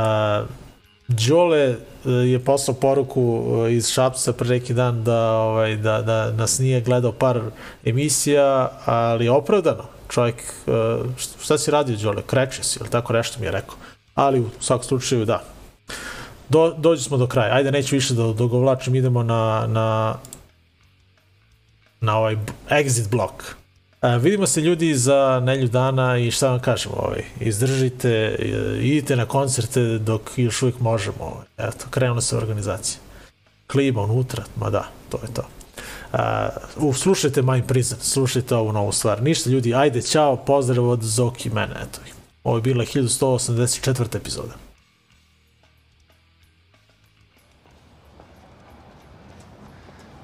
Speaker 3: Đole uh, je poslao poruku iz Šapca pre neki dan da, ovaj, da, da nas nije gledao par emisija, ali opravdano. Čovjek, uh, šta si radio Đole? Kreće si, ili tako nešto mi je rekao. Ali u svakom slučaju da. Do, dođi smo do kraja. Ajde, neću više da dogovlačim, idemo na, na na ovaj exit blok. E, vidimo se ljudi za nelju dana i šta vam kažem, ovaj, izdržite, e, idite na koncerte dok još uvijek možemo. Ovaj. Eto, krenula se organizacija. Klima unutra, ma da, to je to. Uh, slušajte My Prison, slušajte ovu novu stvar. Ništa ljudi, ajde, čao, pozdrav od Zoki mene, eto. Ovo je bila 1184. epizoda.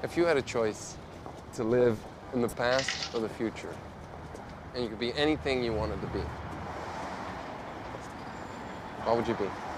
Speaker 5: If you had a choice to live in the past or the future, and you could be anything you wanted to be, what would you be?